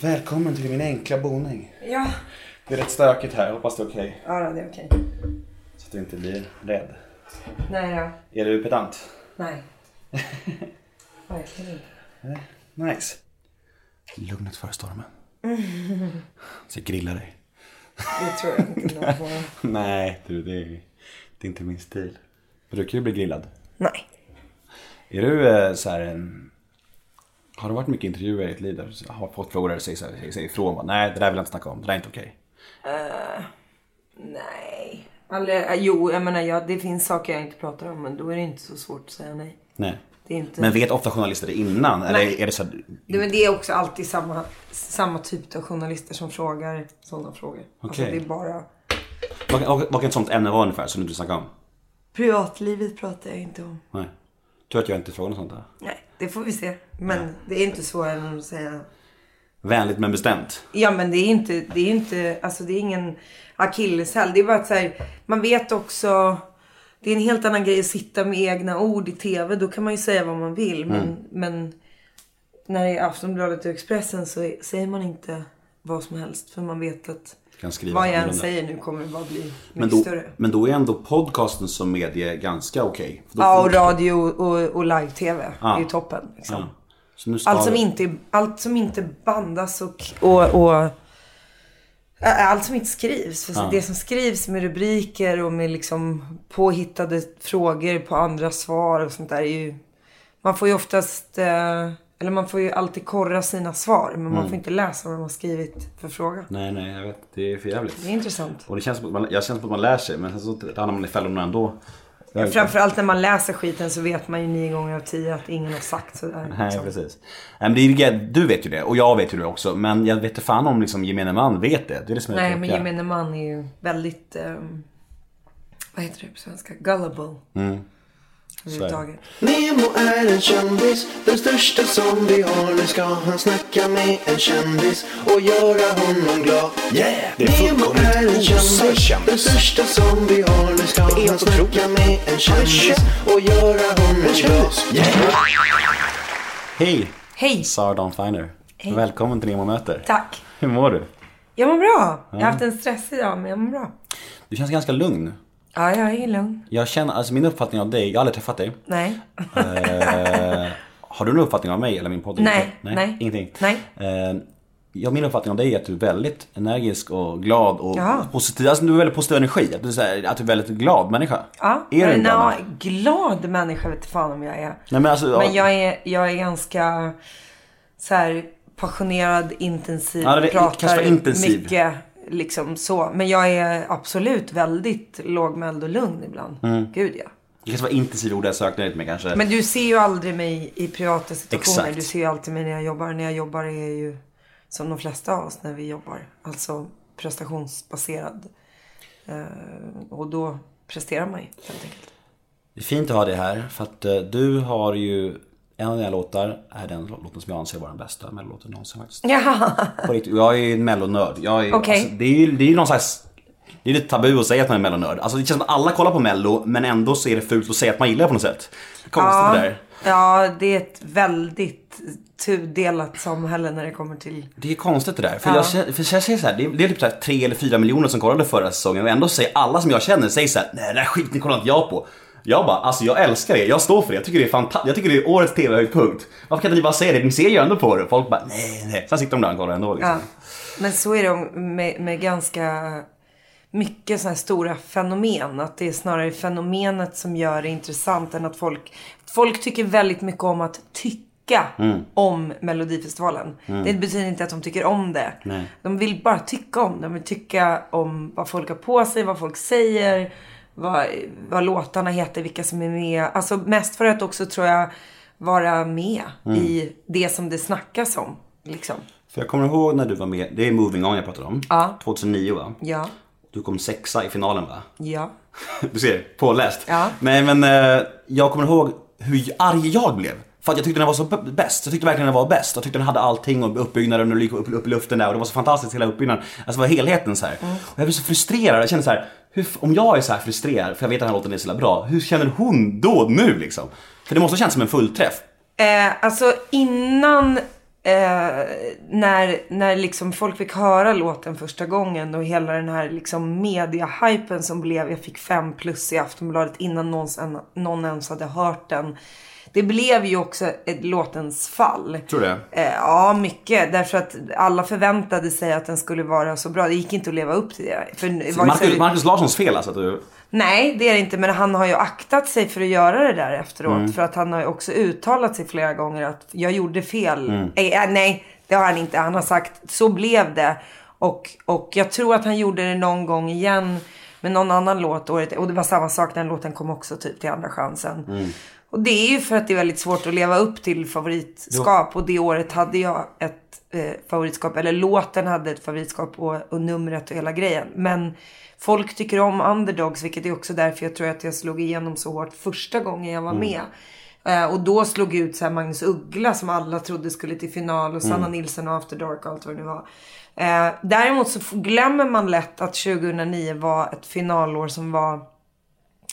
Välkommen till min enkla boning. Ja. Det är rätt stökigt här, hoppas det är okej. Ja, det är okej. Så att du inte blir rädd. Nej då. Är du pedant? Nej. Verkligen inte. Nice. Lugnet före stormen. Så jag grillar dig. Det tror jag inte någon. Nej, du, det är, det är inte min stil. Brukar du bli grillad? Nej. Är du eh, så här en... Har du varit mycket intervjuer i ditt liv där du har fått frågor där du säger, här, säger ifrån? Nej, det där vill jag inte snacka om. Det där är inte okej. Nej. Aldrig, äh, jo, jag menar ja, det finns saker jag inte pratar om men då är det inte så svårt att säga nej. Nej. Det är inte... Men vet ofta journalister det innan? Eller Nej. är det så här, det, men det är också alltid samma, samma typ av journalister som frågar sådana frågor. Alltså Okej. det är bara... vad, vad, vad kan ett sånt ämne vara ungefär som du inte snackar om? Privatlivet pratar jag inte om. Nej. Tur att jag inte frågar något sånt där. Nej, det får vi se. Men det är inte svårare än att säga Vänligt men bestämt. Ja men det är inte, det är inte, alltså det är ingen akilleshäl. Det är bara att så här, man vet också, det är en helt annan grej att sitta med egna ord i tv. Då kan man ju säga vad man vill. Men, Mm. men när det är Aftonbladet och Expressen så säger man inte vad som helst. För man vet att Kan skriva vad jag än säger nu kommer det bara bli mycket Men då, större. men då är ändå podcasten som medie ganska okej. Då Ja och radio och, och live-tv Ja. är ju toppen. Liksom. Ska Allt som, inte, allt som inte bandas och... och, och allt som inte skrivs. För Ja. Det som skrivs med rubriker och med liksom påhittade frågor på andra svar och sånt där är ju... Man får ju oftast... Eh, eller man får ju alltid korra sina svar. Men Mm. man får inte läsa vad de har skrivit för fråga. Nej, nej, jag vet. Det är för jävligt. Det är intressant. Och det känns som att man, jag känner som att man lär sig, men sen så hamnar man i fällorna ändå. Jag- Framförallt när man läser skiten så vet man ju nio gånger av tio att ingen har sagt sådär. Nej, liksom. precis. Men det är, du vet ju det och jag vet ju det också. Men jag vet inte fan om liksom gemene man vet det. Det är det som Nej, men gemene man är ju väldigt... ehm, vad heter det på svenska? Gullible. Mm. Överhuvudtaget. Nemo är en kändis, den största som vi har. Nu ska han snacka med en kändis och göra honom glad. Yeah! Det är Nemo är en kändis, kändis. den största som vi har. Nu ska han snacka med en kändis och göra honom glad. kändis. Yeah! Hej! Hej! Sara Dawn Finer. Välkommen till Nemo möter. Tack. Hur mår du? Jag mår bra. Jag har haft en stressig dag, men jag mår bra. Du känns ganska lugn. Ja, jag är lugn. Jag känner, alltså min uppfattning av dig, jag har aldrig träffat dig. Nej. Eh, har du någon uppfattning av mig eller min podd? Nej, nej. Ingenting? Nej. Eh, ja, min uppfattning av dig är att du är väldigt energisk och glad och Ja. positiv. Alltså du är väldigt positiv energi. Att du, så här, att du är väldigt glad människa. Ja, Är du en glad människa? vet fan om jag är. Nej men alltså, Men jag är, jag är ganska så här passionerad, intensiv, Ja, det pratar kanske intensiv. mycket. Liksom så. Men jag är absolut väldigt lågmäld och lugn ibland. Mm. Gud ja. det kanske var intensiv ord jag sökte lite med kanske. Men du ser ju aldrig mig i privata situationer. Exakt. Du ser ju alltid mig när jag jobbar. När jag jobbar är ju som de flesta av oss när vi jobbar. Alltså prestationsbaserad. Eh, och då presterar man ju helt enkelt. Det är fint att ha dig här för att eh, du har ju en av dina låtar är den låten som jag anser vara den bästa mellolåten någonsin faktiskt. Ja, På riktigt. Jag är en mellonörd. Jag är, Okej. alltså, det är ju det är ju någon slags det är lite tabu att säga att man är mellonörd. Alltså det känns som att alla kollar på mello men ändå så är det fult att säga att man gillar det på något sätt. Konstigt det där. ja, det är ett väldigt tudelat samhälle när det kommer till... Det är konstigt det där. För Ja. jag, för jag säger så här, det är, det är typ så här tre eller fyra miljoner som kollade förra säsongen och ändå säger alla som jag känner säger så här, nej den där skiten kollar inte jag på. Jag bara, alltså jag älskar det, jag står för det, jag tycker det är fantastiskt, jag tycker det är årets TV-höjdpunkt. Varför kan inte ni bara säga det? Ni ser ju ändå på det. Folk bara, nej, nej. Sen sitter de där och kollar ändå liksom. Ja. Men så är det med, med ganska mycket sådana här stora fenomen. Att det är snarare fenomenet som gör det intressant än att folk... Folk tycker väldigt mycket om att tycka Mm. om Melodifestivalen. Det betyder inte att de tycker om det. Nej. De vill bara tycka om det. De vill tycka om vad folk har på sig, vad folk säger, vad, vad låtarna heter, vilka som är med. Alltså mest för att också tror jag vara med Mm. i det som det snackas om. Liksom. För jag kommer ihåg när du var med, det är Moving On jag pratar om. Ja. 2009 va? Ja, Du kom sexa i finalen va? ja. Du ser, påläst. Ja. Nej men eh, jag kommer ihåg hur arg jag blev. För att jag tyckte den var så bäst. Jag tyckte verkligen den var bäst. Jag tyckte den hade allting och uppbyggnaden och gick upp, upp i luften där och det var så fantastiskt hela uppbyggnaden. Alltså det var helheten så här. Mm. Och jag blev så frustrerad. Jag kände så här, hur, om jag är så här frustrerad för jag vet att den här låten är så jävla bra. Hur känner hon då nu liksom? För det måste ha känts som en fullträff. Eh, alltså innan eh, när, när liksom folk fick höra låten första gången och hela den här liksom media-hypen som blev. Jag fick fem plus i Aftonbladet innan någon, någon ens hade hört den. Det blev ju också ett låtens fall. Tror du det? Eh, ja, mycket. Därför att alla förväntade sig att den skulle vara så bra. Det gick inte att leva upp till det. För var ju så- Marcus, Marcus Larssons fel alltså? Att du... Nej, det är det inte. Men han har ju aktat sig för att göra det där efteråt. Mm. För att han har ju också uttalat sig flera gånger att jag gjorde fel. Mm. Eh, eh, nej, det har han inte. Han har sagt så blev det. Och, och jag tror att han gjorde det någon gång igen med någon annan låt året. Och det var samma sak, den låten kom också typ till Andra chansen. Mm. Och det är ju för att det är väldigt svårt att leva upp till favoritskap. Och det året hade jag ett eh, favoritskap. Eller låten hade ett favoritskap och, och numret och hela grejen. Men folk tycker om underdogs. Vilket är också därför jag tror att jag slog igenom så hårt första gången jag var med. Eh, och då slog ut så Magnus Uggla som alla trodde skulle till final. Och Sanna Nilsson och After Dark och allt vad det nu var. Eh, däremot så glömmer man lätt att 2009 var ett finalår som var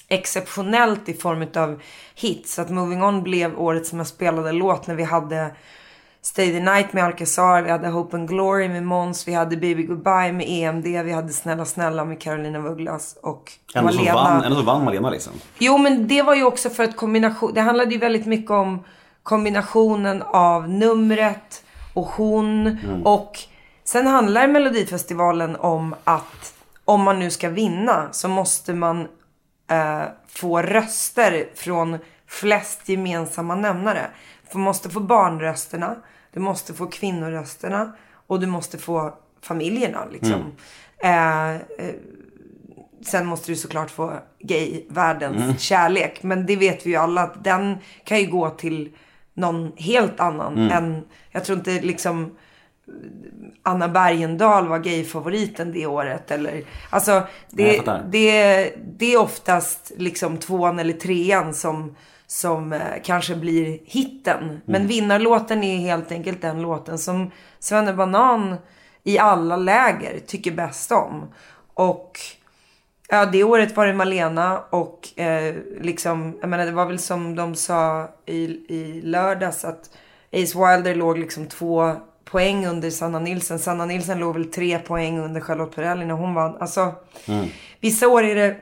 exceptionellt i form av hits. Att Moving On blev årets mest spelade låt när vi hade Stay the Night med Alcazar, vi hade Hope and Glory med Måns, vi hade Baby Goodbye med EMD, vi hade Snälla Snälla med Carolina af Ugglas och Ändå så, Malena. vann, ändå så vann Malena liksom. Jo, men det var ju också för att kombination, det handlade ju väldigt mycket om kombinationen av numret och hon. Och sen handlar Melodifestivalen om att om man nu ska vinna så måste man eh, få röster från flest gemensamma nämnare. Du måste få barnrösterna, du måste få kvinnorösterna och du måste få familjerna. Liksom. Eh, eh, Sen måste du såklart få gay-världens kärlek. Men det vet vi ju alla att den kan ju gå till någon helt annan än... Jag tror inte liksom Anna Bergendahl var gay-favoriten det året. Eller, alltså, det, det, det är oftast liksom tvåan eller trean som, som eh, kanske blir hitten. Men vinnarlåten är helt enkelt den låten som Svenne Banan i alla läger tycker bäst om. Och Ja, det året var det Malena och eh, liksom, jag menar det var väl som de sa i, i lördags att Ace Wilder låg liksom två poäng under Sanna Nilsson. Sanna Nilsson låg väl tre poäng under Charlotte Perrelli när hon vann. Alltså, vissa år är det,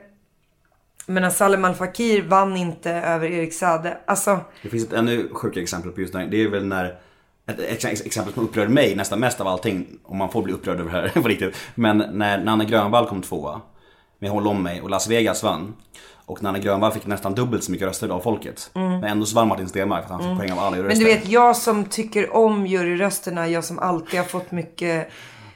menar Salem Al Fakir vann inte över Erik Sade. Alltså, Det finns ett ännu sjukare exempel på just det här. Det är väl när ett ex- ex- exempel som upprör mig nästan mest av allting, om man får bli upprörd över det här på riktigt. Men när Nanne Grönvall kom tvåa med Håll om mig och Las Vegas vann. Och Nanne Grönvall fick nästan dubbelt så mycket röster av folket. Men ändå så vann Martin Stenmark för att han fick poäng av alla men juryröster. du vet, jag som tycker om juryrösterna, jag som alltid har fått mycket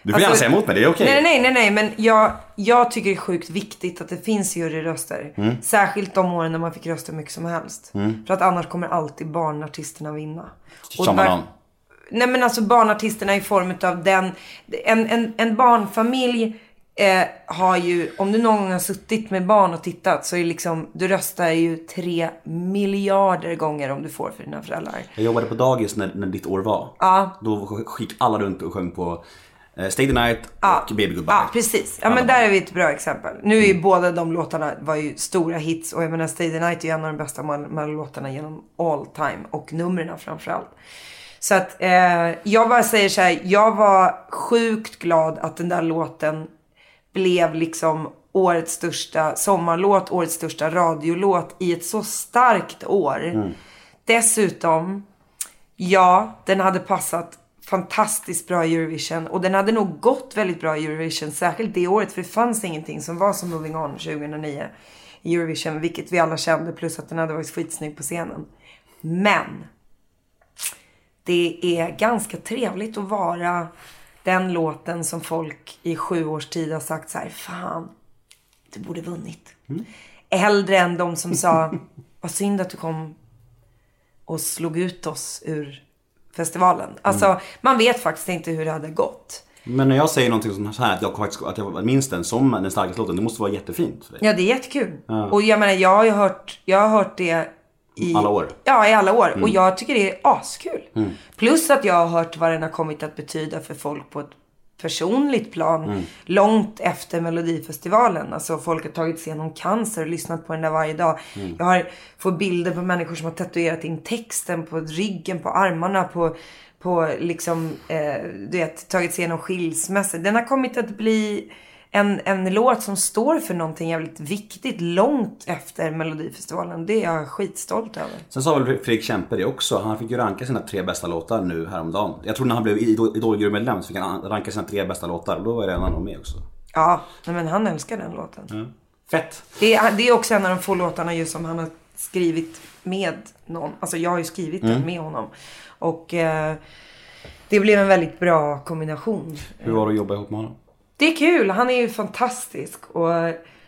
Du får gärna Alltså- säga emot mig, det är okej. Nej, nej, nej, nej, men jag, jag tycker det är sjukt viktigt att det finns juryröster. Mm. Särskilt de åren när man fick rösta mycket som helst. För att annars kommer alltid barnartisterna vinna. Var- banan. Nej men alltså barnartisterna i form av den, en, en, en barnfamilj eh, har ju, om du någon gång har suttit med barn och tittat så är liksom, du röstar ju tre miljarder gånger om du får för dina föräldrar. Jag jobbade på dagis när, när ditt år var. Ja. Då gick alla runt och sjöng på eh, Stay the Night Ja. och Baby Goodbye. Ja, precis. Ja, men där är vi ett bra exempel. Nu är ju båda de låtarna var ju stora hits och jag menar Stay the Night är ju en av de bästa Mal- Malou-låtarna genom all time och numren framförallt. Så att eh, jag bara säger så här, jag var sjukt glad att den där låten blev liksom årets största sommarlåt, årets största radiolåt i ett så starkt år. Dessutom, ja, den hade passat fantastiskt bra i Eurovision. Och den hade nog gått väldigt bra i Eurovision, särskilt det året. För det fanns ingenting som var som Moving On 2009 i Eurovision. Vilket vi alla kände, plus att den hade varit skitsnygg på scenen. Men, det är ganska trevligt att vara den låten som folk i sju års tid har sagt så här, fan, du borde vunnit. Hellre än de som sa, vad synd att du kom och slog ut oss ur festivalen. Alltså, man vet faktiskt inte hur det hade gått. Men när jag säger någonting sånt här, att jag, faktiskt, att jag minns den som den starkaste låten, det måste vara jättefint för dig. Ja, det är jättekul. Och jag menar, jag har ju hört, jag har hört det i Alla år. Ja, i alla år. Och jag tycker det är askul. Plus att jag har hört vad den har kommit att betyda för folk på ett personligt plan. Långt efter Melodifestivalen. Alltså folk har tagit sig igenom cancer och lyssnat på den där varje dag. Jag har, får bilder på människor som har tatuerat in texten på ryggen, på armarna, på, på liksom, eh, du vet, tagit sig igenom skilsmässor. Den har kommit att bli en, en låt som står för någonting jävligt viktigt långt efter Melodifestivalen. Det är jag skitstolt över. Sen sa väl Fredrik Kempe det också. Han fick ju ranka sina tre bästa låtar nu häromdagen. Jag tror när han blev Idol- Idol-jurymedlem så fick han ranka sina tre bästa låtar. Och då var det en annan med också. Ja, men han älskar den låten. Fett! Det är, det är också en av de få låtarna just som han har skrivit med någon. Alltså jag har ju skrivit den med honom. Och eh, det blev en väldigt bra kombination. Hur var det att jobba ihop med honom? Det är kul. Han är ju fantastisk och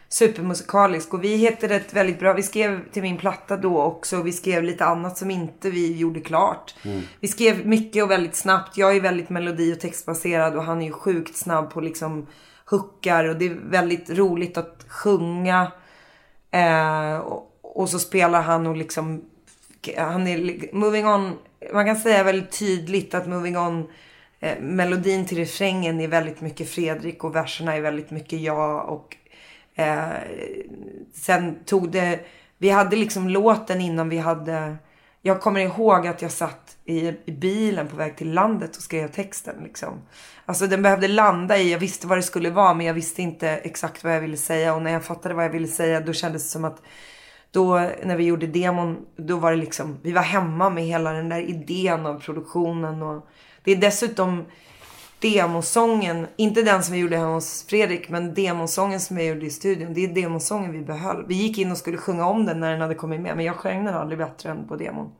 supermusikalisk. Och vi hittade ett väldigt bra... Vi skrev till min platta då också. Vi skrev lite annat som inte vi gjorde klart. Vi skrev mycket och väldigt snabbt. Jag är väldigt melodi och textbaserad och han är ju sjukt snabb på liksom hookar. Och det är väldigt roligt att sjunga. Eh, och, och så spelar han och liksom... Han är Moving On... Man kan säga väldigt tydligt att Moving On... Eh, melodin till refrängen är väldigt mycket Fredrik och verserna är väldigt mycket jag. Och eh, sen tog det... Vi hade liksom låten innan vi hade... Jag kommer ihåg att jag satt i, i bilen på väg till landet och skrev texten. Liksom. Alltså den behövde landa i, jag visste vad det skulle vara men jag visste inte exakt vad jag ville säga. Och när jag fattade vad jag ville säga då kändes det som att då när vi gjorde demon, då var det liksom, vi var hemma med hela den där idén av produktionen. Och det är dessutom demosången, inte den som vi gjorde hemma hos Fredrik, men demosången som jag gjorde i studion. Det är demosången vi behöll. Vi gick in och skulle sjunga om den när den hade kommit med, men jag sjöng den aldrig bättre än på demon.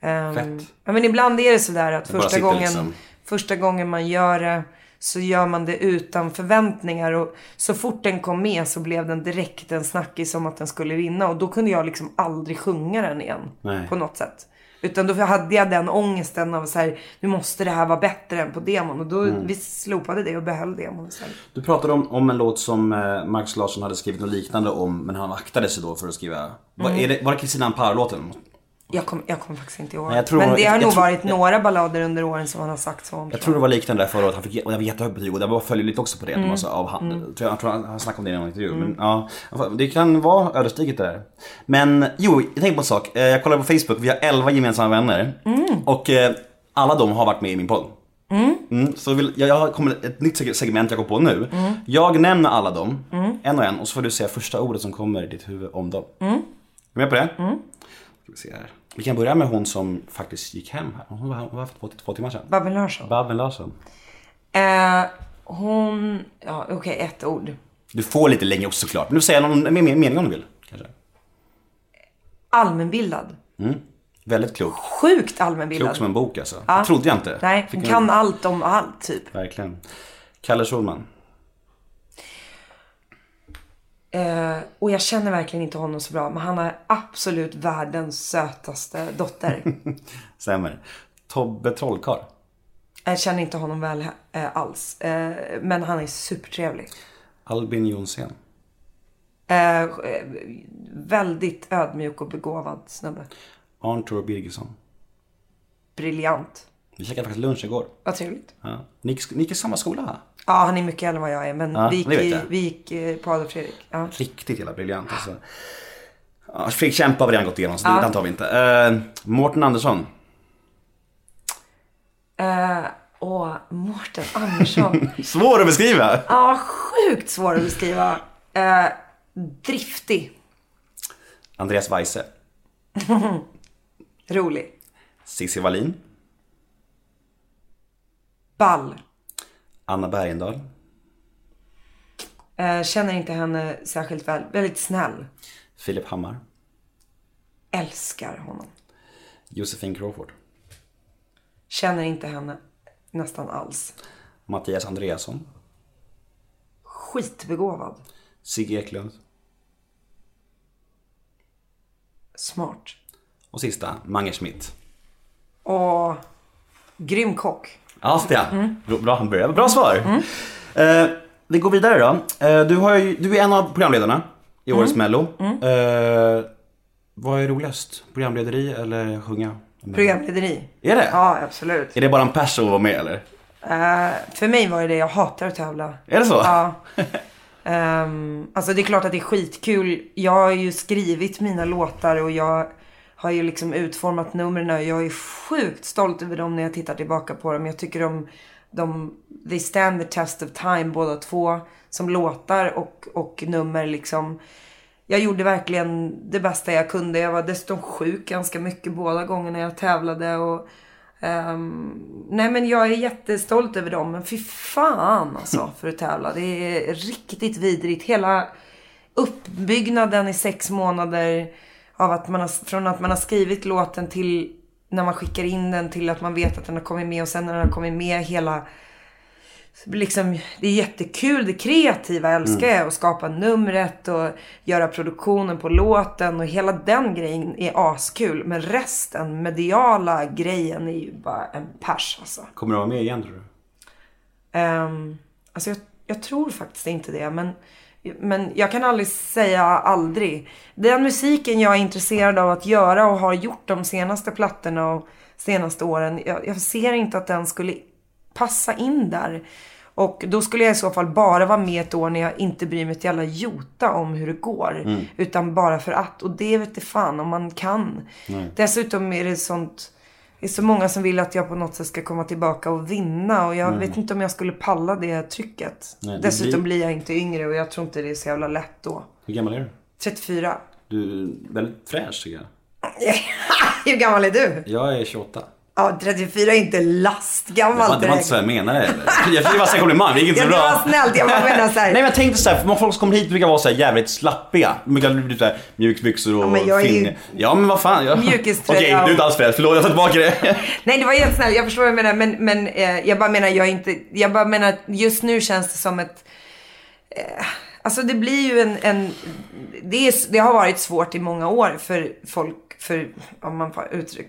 Ehm, Fett. ja, men ibland är det sådär att första gången, liksom. första gången man gör det så gör man det utan förväntningar. Och så fort den kom med så blev den direkt en snackis om att den skulle vinna. Och då kunde jag liksom aldrig sjunga den igen. Nej. På något sätt. Utan då hade jag den ångesten av så här, nu måste det här vara bättre än på demon. Och då Mm. vi slopade det och behöll demon istället. Du pratade om, om en låt som eh, Marcus Larsson hade skrivit något liknande om men han aktade sig då för att skriva. Var, är det, var det Kristina Amparo-låten? Jag kommer jag kom faktiskt inte ihåg. Nej, jag tror- Men det har jag nog tror- varit några ballader under åren som han har sagt så om. Jag tror det var liknande där förra året. Han fick, och jag vet jättehögt betyg och det var följligt också på det. Mm. Alltså, av han, tror jag, jag tror han, han snackade om det i någon intervju. Men, ja, det kan vara ödesdigert det där. Men jo, jag tänkte på en sak. Eh, Jag kollade på Facebook, vi har 11 gemensamma vänner. Mm. Och eh, alla de har varit med i min podd. Mm, så vill, jag, jag kommit ett nytt seg- segment jag går på nu. Mm. Jag nämner alla dem, en och en, och så får du säga första ordet som kommer i ditt huvud om dem. Mm. Är du med på det? Ska vi, se här. Vi kan börja med hon som faktiskt gick hem här. Hon var, hon var för två, två timmar sedan. Babben Larsson. Babben Larsson. Eh, hon, ja okej ett ord. Du får lite längre också såklart. Men du säger någon mer mening om du vill. Kanske. Allmänbildad. Väldigt klok. Sjukt allmänbildad. Klok som en bok alltså. Ja. Trodde jag inte. Nej, hon en- kan allt om allt typ. Verkligen. Kalle Schulman. Eh, och jag känner verkligen inte honom så bra. Men han är absolut världens sötaste dotter. Stämmer. Tobbe Trollkarl. jag känner inte honom väl eh, alls. Eh, men han är supertrevlig. Albin Jonsén. Eh, eh, väldigt ödmjuk och begåvad snubbe. Arntor Birgersson. Briljant. Vi käkade faktiskt lunch igår. Vad trevligt. Ja. Ni, gick, ni gick i samma skola? Ja, han är mycket äldre än vad jag är. Men Ja, vi gick, i, vi gick eh, på Adolf Fredrik. Ja. Riktigt jävla briljant alltså. Ja, Fredrik Kempe har vi redan gått igenom så Ja. det den tar vi inte. Uh, Mårten Andersson. Eh, åh, Mårten Andersson. Svår att beskriva! Ja, sjukt svår att beskriva. Eh, driftig. Andreas Weise. Rolig. Cissi Wallin. Ball. Anna Bergendahl. Eh, känner inte henne särskilt väl. Väldigt snäll. Filip Hammar. Älskar honom. Josefin Crawford. Känner inte henne nästan alls. Mattias Andreasson. Skitbegåvad. Sigge Eklund. Smart. Och sista, Mange Schmidt. Och grym kock. Ja, det är han. Bra, bra, bra, bra svar. Eh, vi går vidare då. Eh, du, har ju, du är en av programledarna i årets Mello. Eh, vad är roligast? Programlederi eller sjunga? Programlederi. Är det? Ja, absolut. Är det bara en pers att vara med eller? Eh, för mig var det det. Jag hatar att tävla. Är det så? Ja. Ehm, alltså det är klart att det är skitkul. Jag har ju skrivit mina låtar och jag har ju liksom utformat numren och jag är sjukt stolt över dem när jag tittar tillbaka på dem. Jag tycker de, de they stand the test of time båda två. Som låtar och, och nummer liksom. Jag gjorde verkligen det bästa jag kunde. Jag var dessutom sjuk ganska mycket båda gångerna jag tävlade. Och, ehm, nej men jag är jättestolt över dem. Men fy fan alltså för att tävla. Det är riktigt vidrigt. Hela uppbyggnaden i sex månader av att man har, från att man har skrivit låten till när man skickar in den till att man vet att den har kommit med och sen när den har kommit med hela Liksom, det är jättekul, det kreativa älskar jag. Att skapa numret och göra produktionen på låten och hela den grejen är askul. Men resten, mediala grejen är ju bara en pers alltså. Kommer du vara med igen tror du? Um, alltså jag, jag tror faktiskt inte det. Men, men jag kan aldrig säga aldrig. Den musiken jag är intresserad av att göra och har gjort de senaste plattorna och senaste åren. Jag, jag ser inte att den skulle passa in där. Och då skulle jag i så fall bara vara med ett år när jag inte bryr mig ett jävla jota om hur det går. Utan bara för att. Och det vet det fan om man kan. Dessutom är det sånt det är så många som vill att jag på något sätt ska komma tillbaka och vinna. Och jag vet inte om jag skulle palla det trycket. Nej, det Dessutom blir- blir jag inte yngre och jag tror inte det är så jävla lätt då. Hur gammal är du? 34. Du är väldigt fräsch tycker jag. Hur gammal är du? Jag är 28. Ja, 34 är inte lastgammalt Det var, det var inte så jag menade heller. Jag fick bara säga komplimang, det gick inte så det bra. var snällt. Jag bara menar så här. Nej men jag tänkte såhär, för folk som kommer hit brukar vara så här jävligt slappiga. De brukar bli såhär mjukisbyxor och Ja, men jag är ju- fin- Ja men vad fan. Jag... Mjukiströja Okej, du är inte alls fräsch. Förlåt, jag tar tillbaka det. Nej, det var helt snällt. Jag förstår vad jag menar. Men, men eh, jag bara menar, jag inte... Jag bara menar just nu känns det som ett... Eh, alltså det blir ju en... en det, är, det har varit svårt i många år för folk, för om man får uttrycka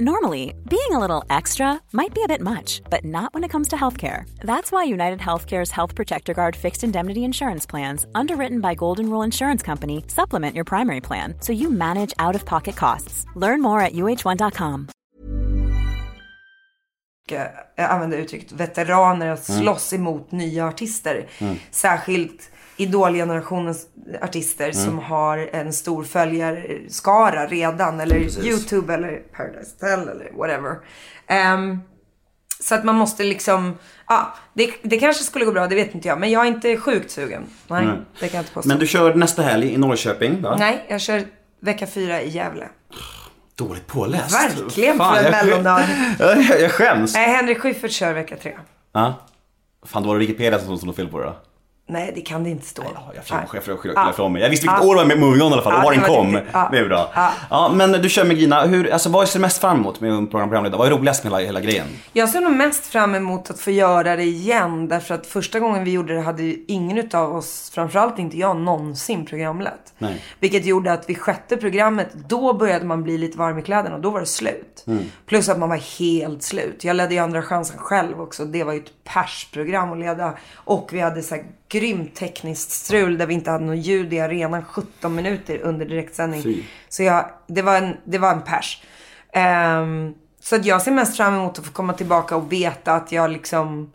Normally, being a little extra might be a bit much, but not when it comes to healthcare. That's why United Healthcare's Health Protector Guard fixed indemnity insurance plans, underwritten by Golden Rule Insurance Company, supplement your primary plan so you manage out of pocket costs. Learn more at uh1.com. jag använder uttrycket veteraner att mm. slåss emot nya artister. Mm. Särskilt idolgenerationens artister som har en stor följarskara redan. Eller YouTube eller Paradise Hotel eller whatever. Ehm, så att man måste liksom, ja, det, det kanske skulle gå bra, det vet inte jag. Men jag är inte sjukt sugen. Nej, det kan jag inte påstå. Men du kör nästa helg i Norrköping va? Nej, jag kör vecka fyra i Gävle. Dåligt påläst. Verkligen Fan, för en jag- mellonnörd. Jag, jag skäms. Nej, Henrik Schyffert kör vecka tre. Ja. Fan, då var det Wikipedia som stod fel på det då. Nej, det kan det inte stå. Ja, jag Ja. skylla ifrån mig. Jag visste vilket Ja. år det var med Moving On i alla fall. Den var kom. Ja. Det är bra. Ja. Ja, men du kör med Gina. Hur, alltså, vad ser du mest fram emot med program- programledare? Vad är roligast med hela, hela grejen? Jag ser nog mest fram emot att få göra det igen. Därför att första gången vi gjorde det hade ingen utav oss, framförallt inte jag, någonsin programlett. Nej. Vilket gjorde att vid sjätte programmet, då började man bli lite varm i kläderna och då var det slut. Plus att man var helt slut. Jag ledde ju Andra chansen själv också. Det var ju ett persprogram att leda. Och vi hade här grymt tekniskt strul där vi inte hade något ljud i arenan 17 minuter under direktsändning. Fy. Så jag, det, var en, det var en pers. Ehm, så att jag ser mest fram emot att få komma tillbaka och veta att jag liksom...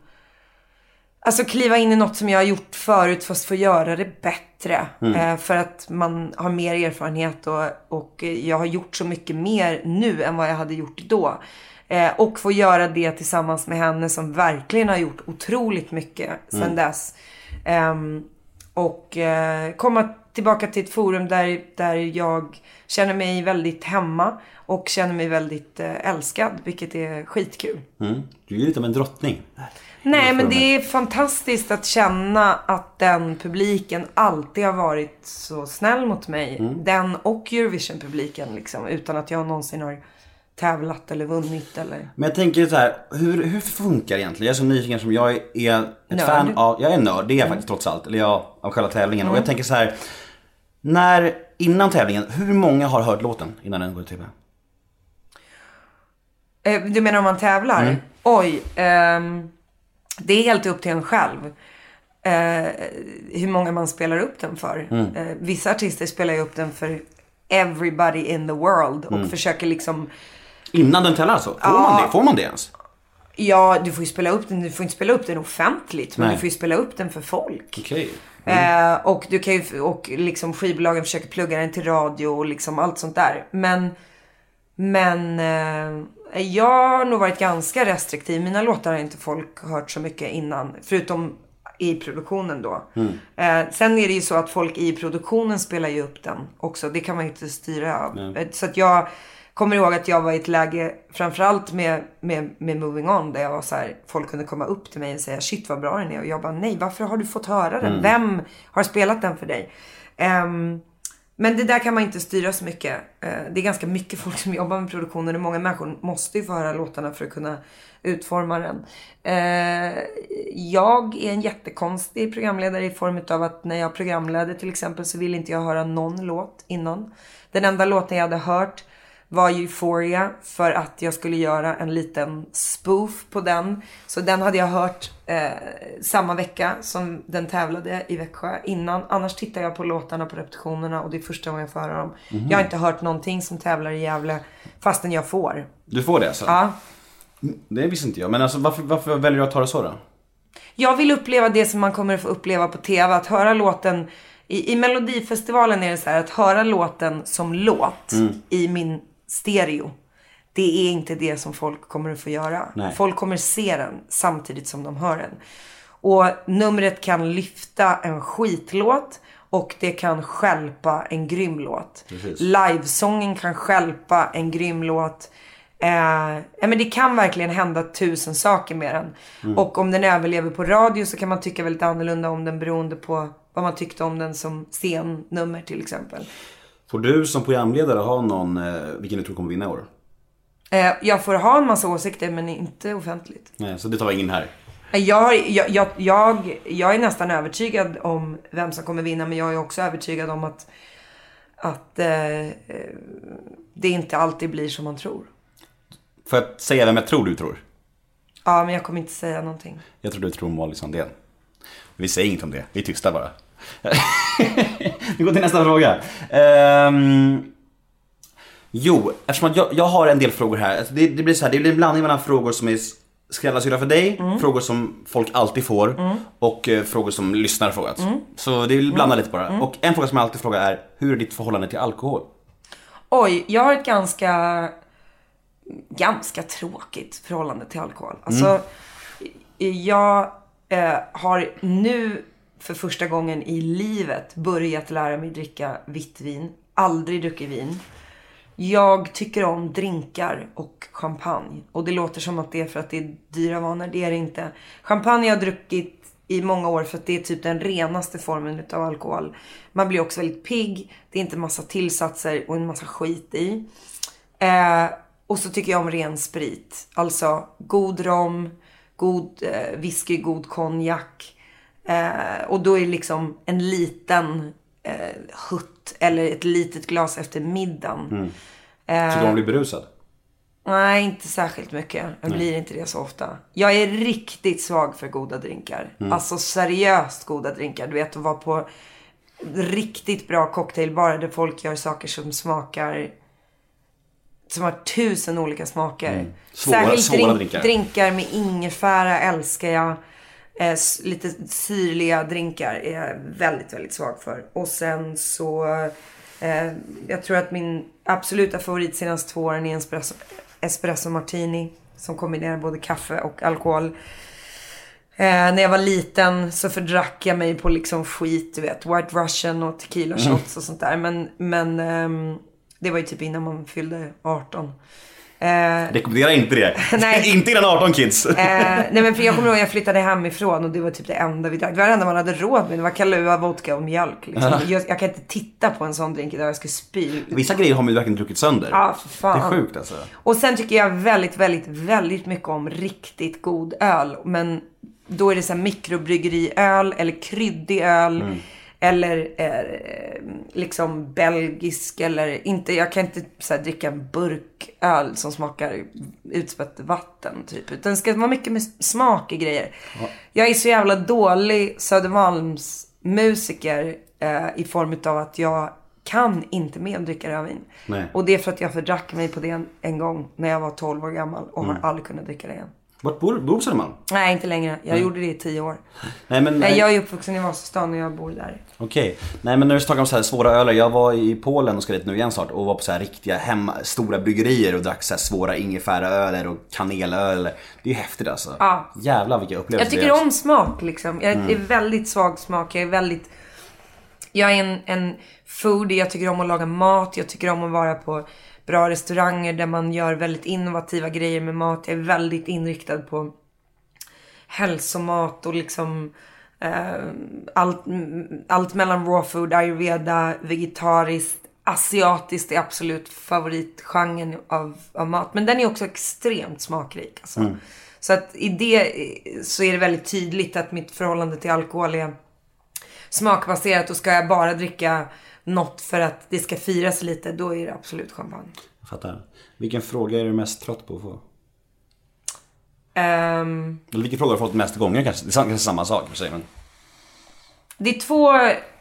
Alltså kliva in i något som jag har gjort förut fast få göra det bättre. Eh, för att man har mer erfarenhet och, och jag har gjort så mycket mer nu än vad jag hade gjort då. Eh, och få göra det tillsammans med henne som verkligen har gjort otroligt mycket sedan dess. Ehm, och eh, komma tillbaka till ett forum där, där jag känner mig väldigt hemma och känner mig väldigt eh, älskad, vilket är skitkul. Mm. Du är lite av en drottning. Nej, men det är fantastiskt att känna att den publiken alltid har varit så snäll mot mig. Mm. Den och Eurovision-publiken liksom, utan att jag någonsin har tävlat eller vunnit eller... Men jag tänker så här, hur, hur funkar det egentligen? Jag är så nyfiken som jag är ett Nörd. Mm. fan av, jag är nörd, det är jag faktiskt trots allt. Eller jag, av själva tävlingen. Och jag tänker så här, när Innan tävlingen, hur många har hört låten innan den går i TV? Eh, Du menar om man tävlar? Mm. Oj. ehm, det är helt upp till en själv. Eh, hur många man spelar upp den för. Mm. Eh, vissa artister spelar ju upp den för everybody in the world. Mm. Och försöker liksom, Innan den tävlar alltså? Får, man det? Får man det ens? ja du får ju spela upp den, du får inte spela upp den offentligt. Men Nej. du får ju spela upp den för folk. Okej. Eh, och du kan ju, och liksom skivbolagen försöker plugga den till radio och liksom allt sånt där. Men, men eh, jag har nog varit ganska restriktiv. Mina låtar har inte folk hört så mycket innan. Förutom i produktionen då. Eh, sen är det ju så att folk i produktionen spelar ju upp den också. Det kan man ju inte styra. Eh, Så att jag kommer ihåg att jag var i ett läge, framförallt med, med, med Moving On, där jag var så här, folk kunde komma upp till mig och säga shit vad bra den är. Och jag bara nej, varför har du fått höra den? Vem har spelat den för dig? Ehm, men det där kan man inte styra så mycket. Eh, Det är ganska mycket folk som jobbar med produktionen och många människor måste ju få höra låtarna för att kunna utforma den. Eh, Jag är en jättekonstig programledare i form av att när jag programledde till exempel så ville inte jag höra någon låt innan. Den enda låten jag hade hört var Euphoria för att jag skulle göra en liten spoof på den. Så den hade jag hört eh, samma vecka som den tävlade i Växjö innan. Annars tittar jag på låtarna på repetitionerna och det är första gången jag får höra dem. Jag har inte hört någonting som tävlar i Gävle fastän jag får. Du får det alltså? Ja. Det visste inte jag. Men alltså varför, varför väljer du att ta det så då? Jag vill uppleva det som man kommer att få uppleva på TV. Att höra låten i, i Melodifestivalen är det så här att höra låten som låt i min stereo. Det är inte det som folk kommer att få göra. Nej. Folk kommer se den samtidigt som de hör den. Och numret kan lyfta en skitlåt och det kan skälpa en grym låt. Precis. Livesången kan skälpa en grym låt. Eh, men det kan verkligen hända tusen saker med den. Mm. Och om den överlever på radio så kan man tycka väldigt annorlunda om den beroende på vad man tyckte om den som scennummer till exempel. Får du som programledare ha någon, eh, vilken du tror kommer vinna i år? Eh, jag får ha en massa åsikter men inte offentligt. Nej, så det tar ingen här. Eh, Jag, jag, jag, jag, är nästan övertygad om vem som kommer vinna men jag är också övertygad om att, att eh, det inte alltid blir som man tror. Får jag säga vem jag tror du tror? Ja, men jag kommer inte säga någonting. Jag tror du tror Molly Sandén. Vi säger inget om det, vi är tysta bara. vi går till nästa fråga. Ehm, jo, eftersom att jag, jag har en del frågor här. Alltså det, det blir så här, det blir en blandning mellan frågor som är skräddarsydda för dig, frågor som folk alltid får och eh, frågor som lyssnare frågat. Så det vill blanda lite bara. Och en fråga som jag alltid frågar är, hur är ditt förhållande till alkohol? Oj, jag har ett ganska, ganska tråkigt förhållande till alkohol. Alltså, jag eh, har nu för första gången i livet börjat lära mig dricka vitt vin. Aldrig druckit vin. Jag tycker om drinkar och champagne. Och det låter som att det är för att det är dyra vanor. Det är det inte. Champagne har jag druckit i många år för att det är typ den renaste formen utav alkohol. Man blir också väldigt pigg. Det är inte massa tillsatser och en massa skit i. Eh, och så tycker jag om ren sprit. Alltså god rom, god eh, whisky, god konjak. Eh, och då är liksom en liten eh, hutt eller ett litet glas efter middagen. Tycker du om att bli berusad? Nej, inte särskilt mycket. Jag blir inte det så ofta. Jag är riktigt svag för goda drinkar. Alltså seriöst goda drinkar. Du vet, att vara på riktigt bra cocktailbarer där folk gör saker som smakar som har tusen olika smaker. Svåra- Särskilt svåra drink, drinkar. drinkar med ingefära älskar jag. Eh, lite syrliga drinkar är jag väldigt, väldigt svag för. Och sen så, eh, jag tror att min absoluta favorit senaste två åren är espresso, espresso martini. Som kombinerar både kaffe och alkohol. Eh, när jag var liten så fördrack jag mig på liksom skit, du vet. White Russian och tequila shots och sånt där. Men, men ehm, det var ju typ innan man fyllde 18. Eh, Rekommenderar inte det. Nej. inte innan 18 kids. Eh, nej men för jag kommer ihåg jag flyttade hemifrån och det var typ det enda vi drack. Det var det enda man hade råd med. Det var Kahlua, vodka och mjölk. Liksom. jag, jag kan inte titta på en sån drink idag. Jag skulle spy. Vissa grejer har man ju verkligen druckit sönder. Ja, för fan. Det är sjukt alltså. Och sen tycker jag väldigt, väldigt, väldigt mycket om riktigt god öl. Men då är det så här mikrobryggeriöl eller kryddig öl. Eller eh, liksom belgisk eller inte, jag kan inte så här, dricka en burk öl som smakar utspätt vatten typ. Utan det ska vara mycket med smak i grejer. Jag är så jävla dålig Södermalms musiker eh, i form av att jag kan inte med att dricka rödvin. Nej. Och det är för att jag fördrack mig på det en, en gång när jag var 12 år gammal och Mm. har aldrig kunnat dricka det igen. Vart bor bor Södermalm? Nej, inte längre. Jag gjorde det i 10 år. Nej men... Nej, jag är uppvuxen i Vasastan och jag bor där. Okej. Nej men när du snackar om så här svåra öler. Jag var i Polen och ska dit nu igen snart och var på så här riktiga hemma, stora bryggerier och drack så här svåra ingefäraöler och kanelöl. Det är häftigt alltså. Ja. Jävlar vilka upplevelser Jag tycker om smak liksom. Jag är väldigt svag smak. Jag är väldigt... Jag är en, en foodie. Jag tycker om att laga mat. Jag tycker om att vara på bra restauranger där man gör väldigt innovativa grejer med mat. Jag är väldigt inriktad på hälsomat och liksom allt, mm, allt mellan raw food, ayurveda, vegetariskt, asiatiskt är absolut favoritgenren av, av mat. Men den är också extremt smakrik. Alltså. Så att i det eh, så är det väldigt tydligt att mitt förhållande till alkohol är smakbaserat och ska jag bara dricka något för att det ska firas lite, då är det absolut champagne. Jag fattar. Vilken fråga är du mest trött på att få? Ehm, Eller vilken fråga har du fått mest gånger kanske? Det är kanske samma sak för sig men... Det är två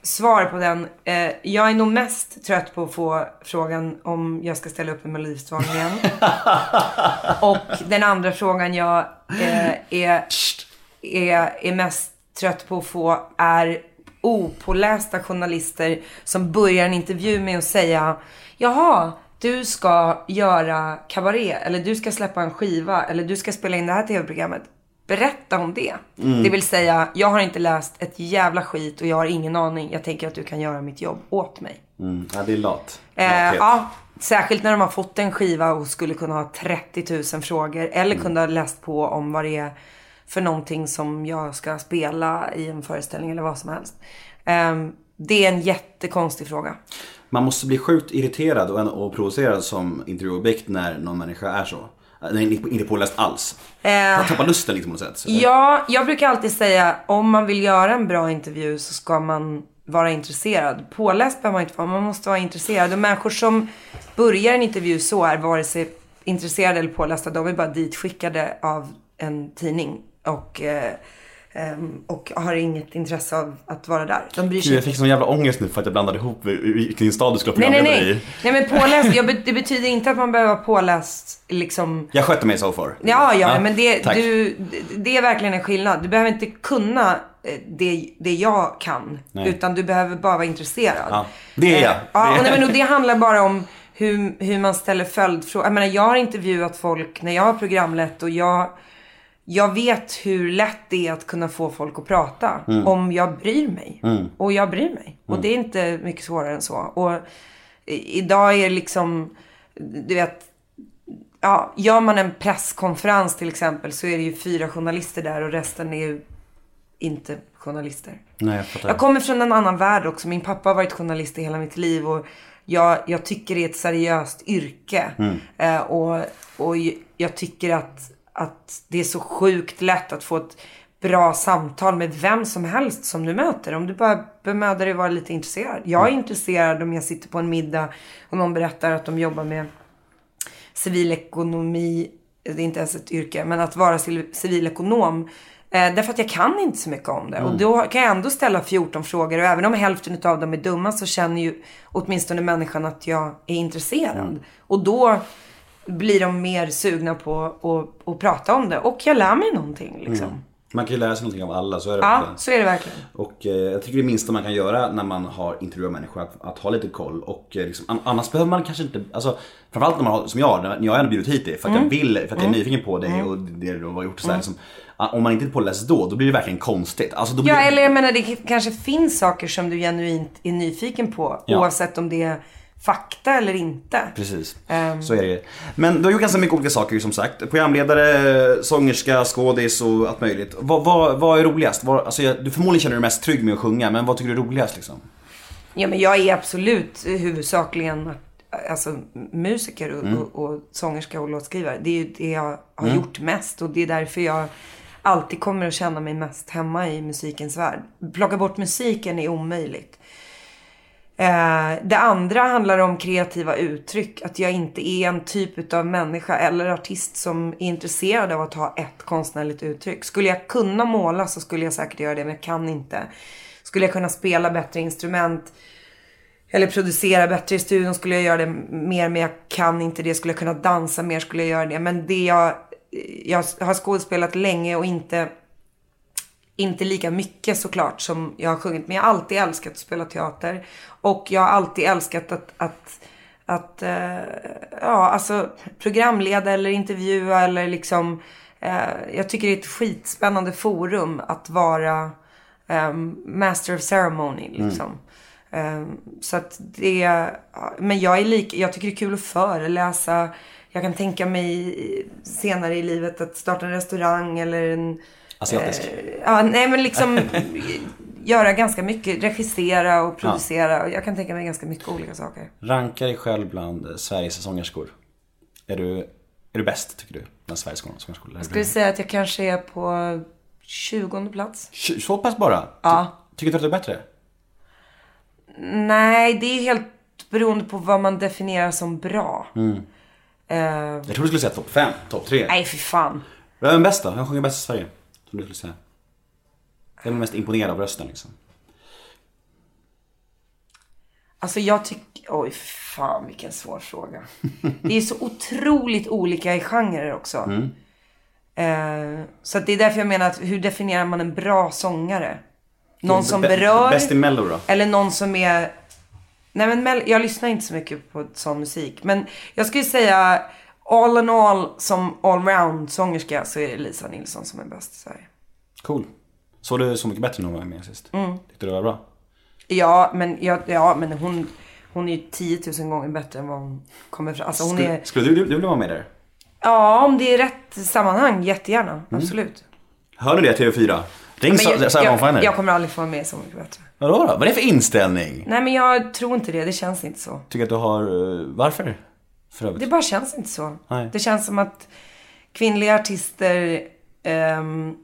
svar på den. Eh, jag är nog mest trött på att få frågan om jag ska ställa upp i Melodifestivalen igen. Och den andra frågan jag eh, är, är, är mest trött på att få är opålästa journalister som börjar en intervju med att säga Jaha, du ska göra kabaré eller du ska släppa en skiva eller du ska spela in det här tv-programmet. Berätta om det. Det vill säga, jag har inte läst ett jävla skit och jag har ingen aning. Jag tänker att du kan göra mitt jobb åt mig. Mm. Ja det är lat. Eh, ja, särskilt när de har fått en skiva och skulle kunna ha 30 000 frågor. Eller kunde ha läst på om vad det är för någonting som jag ska spela i en föreställning eller vad som helst. Ehm, det är en jättekonstig fråga. Man måste bli sjukt irriterad och, och provocerad som intervjuobjekt när någon människa är så. Nej, inte- påläst alls. Man tappar lusten liksom på något sätt. Ja, jag brukar alltid säga om man vill göra en bra intervju så ska man vara intresserad. Påläst behöver man inte vara, man måste vara intresserad. Och människor som börjar en intervju så är vare sig intresserade eller pålästa. De är bara ditskickade av en tidning. Och, eh, och har inget intresse av att vara där. De bryr sig jag fick sån jävla ångest nu för att jag blandade ihop vilken stad du skulle ha Nej, nej, nej. i. Nej, men påläst, jag, det betyder inte att man behöver vara påläst liksom Jag skötte mig so far. Ja, ja, men det, du, det är verkligen en skillnad. Du behöver inte kunna eh, det, det jag kan. Nej. Utan du behöver bara vara intresserad. Ja, det är jag. Eh, Ja, och, nej, men, och det handlar bara om hur, hur man ställer följdfrågor. Jag menar, jag har intervjuat folk när jag har programlett och jag, jag vet hur lätt det är att kunna få folk att prata. Mm. Om jag bryr mig. Och jag bryr mig. Och det är inte mycket svårare än så. Och idag är det liksom, du vet, ja, gör man en presskonferens till exempel så är det ju fyra journalister där och resten är ju inte journalister. Nej, jag fattar. Jag kommer från en annan värld också. Min pappa har varit journalist i hela mitt liv och jag, jag tycker det är ett seriöst yrke. Eh, och, och jag tycker att, att det är så sjukt lätt att få ett bra samtal med vem som helst som du möter. Om du bara bemödar dig att vara lite intresserad. Jag är intresserad om jag sitter på en middag och någon berättar att de jobbar med civilekonomi, det är inte ens ett yrke, men att vara civil- civilekonom. Eh, därför att jag kan inte så mycket om det. Och då kan jag ändå ställa 14 frågor. Och även om hälften av dem är dumma så känner ju åtminstone människan att jag är intresserad. Och då blir de mer sugna på att, att prata om det. Och jag lär mig någonting liksom. Man kan ju lära sig någonting av alla, så är det Ja, verkligen. så är det verkligen. Och eh, jag tycker det minsta man kan göra när man har intervjuat människor att, att ha lite koll. Och eh, liksom, an- annars behöver man kanske inte, alltså framförallt när man har, som jag, när jag har bjudit hit dig för att jag vill, för att jag är nyfiken på dig och det du har gjort och sådär. Liksom, ah, om man inte är påläst då, då blir det verkligen konstigt. Alltså, blir Ja, eller jag menar det kanske finns saker som du genuint är nyfiken på. Ja. Oavsett om det är fakta eller inte. Precis, Ehm. så är det Men du har gjort ganska mycket olika saker som sagt. Programledare, sångerska, skådis och allt möjligt. Vad, vad, vad är roligast? Vad, alltså, jag- du förmodligen känner dig mest trygg med att sjunga, men vad tycker du är roligast liksom? Ja, men jag är absolut huvudsakligen alltså, musiker och, Mm. och, och sångerska och låtskrivare. Det är ju det jag har Mm. gjort mest och det är därför jag alltid kommer att känna mig mest hemma i musikens värld. Plocka bort musiken är omöjligt. Eh, det andra handlar om kreativa uttryck. Att jag inte är en typ av människa eller artist som är intresserad av att ha ett konstnärligt uttryck. Skulle jag kunna måla så skulle jag säkert göra det, men jag kan inte. Skulle jag kunna spela bättre instrument eller producera bättre i studion skulle jag göra det mer, men jag kan inte det. Skulle jag kunna dansa mer skulle jag göra det. Men det jag, jag har skådespelat länge och inte inte lika mycket såklart som jag har sjungit. Men jag har alltid älskat att spela teater. Och jag har alltid älskat att, att, att eh, ja, alltså programleda eller intervjua eller liksom. Eh, jag tycker det är ett skitspännande forum att vara eh, master of ceremony liksom. Eh, så att det, men jag är lik, jag tycker det är kul att föreläsa. Jag kan tänka mig senare i livet att starta en restaurang eller en Asiatisk. Eh, ja, nej men liksom göra ganska mycket. Regissera och producera. Jag kan tänka mig ganska mycket olika saker. Ranka dig själv bland Sveriges sångerskor. Är du, är du bäst tycker du? Bland Sveriges sångerskor? Jag skulle säga att jag kanske är på 20 plats. Så pass bara? Ja. Ty- Tycker du att du är bättre? Nej, det är helt beroende på vad man definierar som bra. Eh, Jag tror du skulle säga topp 5, topp 3. nej, för fan. Vem är bäst då? Vem sjunger bäst i Sverige? Som du skulle säga. Vem är mest imponerad av rösten liksom? Alltså jag tycker... Oj, fan vilken svår fråga. Det är så otroligt olika i genrer också. Eh, så det är därför jag menar att hur definierar man en bra sångare? Någon som berör? Bäst i mello då? Eller någon som är... Nej men Mel- jag lyssnar inte så mycket på sån musik. Men jag skulle säga all in all som allround sångerska så är det Lisa Nilsson som är bäst i Sverige. Cool. Såg du Så mycket bättre när hon var med sist? Mm. Tyckte du det var bra? Ja, men, ja, ja, men hon, hon är ju 10 000 gånger bättre än vad hon kommer fram. Alltså hon Skulle, är... skulle du, du, du vilja vara med där? Ja, om det är rätt sammanhang, jättegärna. Absolut. Hör ni det TV4? Ring Sa- jag, Sarah jag, jag kommer aldrig få vara med Så mycket bättre. Vadå då? Vad är det för inställning? Nej, men jag tror inte det. Det känns inte så. Tycker att du har... eh, Varför? För övrigt. Det bara känns inte så. Nej. Det känns som att kvinnliga artister ehm,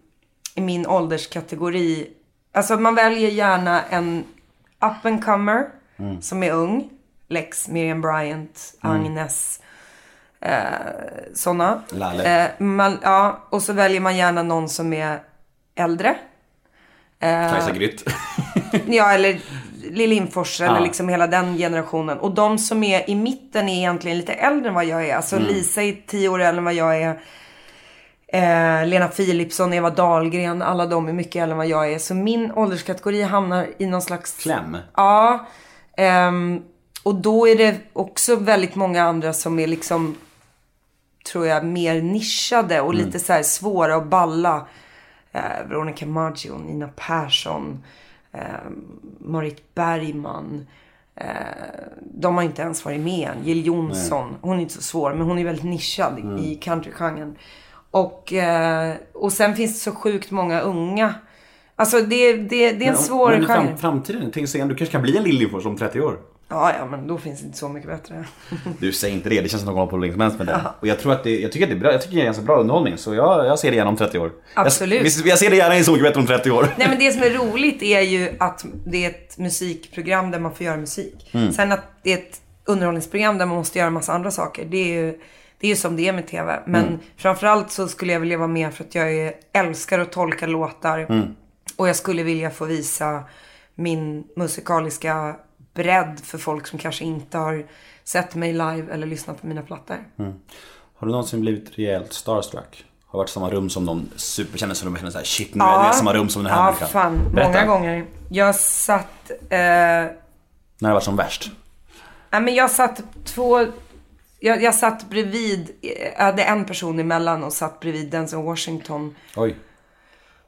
i min ålderskategori, alltså man väljer gärna en up and comer Mm. som är ung. Lex, Miriam Bryant, Agnes, eh, sådana. Eh, man, ja, och så väljer man gärna någon som är äldre. Kajsa Grytt. Ja, eller Lill Lindfors eller Ja. liksom hela den generationen. Och de som är i mitten är egentligen lite äldre än vad jag är. Alltså Mm. Lisa är tio år äldre än vad jag är. Eh, Lena Philipsson, Eva Dahlgren, alla de är mycket äldre än vad jag är. Så min ålderskategori hamnar i någon slags... Kläm. Ja. ehm, och då är det också väldigt många andra som är liksom, tror jag, mer nischade och lite så svåra att balla. Eh, Veronica Maggio, Nina Persson, eh, Marit Bergman. Eh, de har inte ens varit med än. Jill Johnson, hon är inte så svår, men hon är väldigt nischad i countrygenren. Och, eh, och sen finns det så sjukt många unga. Alltså det, det, det är en svår men genre. fram, framtiden, tänk sen, du kanske kan bli en Lill Lindfors om 30 år. Ja, ja, men då finns det inte så mycket bättre. Du, säg inte det. Det känns som att de håller på helst med det. Och jag tror att det, jag tycker att det är bra, jag tycker det är ganska bra underhållning. Så jag, jag ser det gärna om 30 år. Absolut. Jag, jag ser det gärna i Så mycket bättre om 30 år. Nej, men det som är roligt är ju att det är ett musikprogram där man får göra musik. Sen att det är ett underhållningsprogram där man måste göra massa andra saker. Det är ju, det är ju som det är med TV. Men framförallt så skulle jag vilja vara med för att jag är, älskar att tolka låtar. Och jag skulle vilja få visa min musikaliska bredd för folk som kanske inte har sett mig live eller lyssnat på mina plattor. Har du någonsin blivit rejält starstruck? Har varit i samma rum som någon superkändis som du känner såhär shit nu är jag i samma rum som den här Ja, människan. fan. Berätta. Många gånger. Jag satt... Eh, När det varit som värst? Nej, men jag satt två... Jag, jag satt bredvid, jag hade en person emellan och satt bredvid Denzel Washington Oj.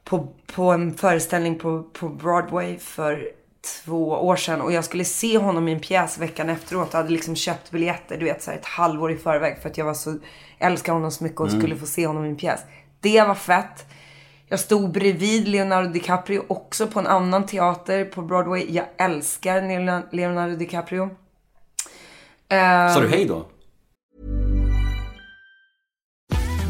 på, på en föreställning på, på Broadway för två år sedan. Och jag skulle se honom i en pjäs veckan efteråt. Jag hade liksom köpt biljetter, du vet, så här ett halvår i förväg. För att jag var så, älskar honom så mycket och skulle få se honom i en pjäs. Det var fett. Jag stod bredvid Leonardo DiCaprio också på en annan teater på Broadway. Jag älskar Leonardo- DiCaprio. Sa du hej då?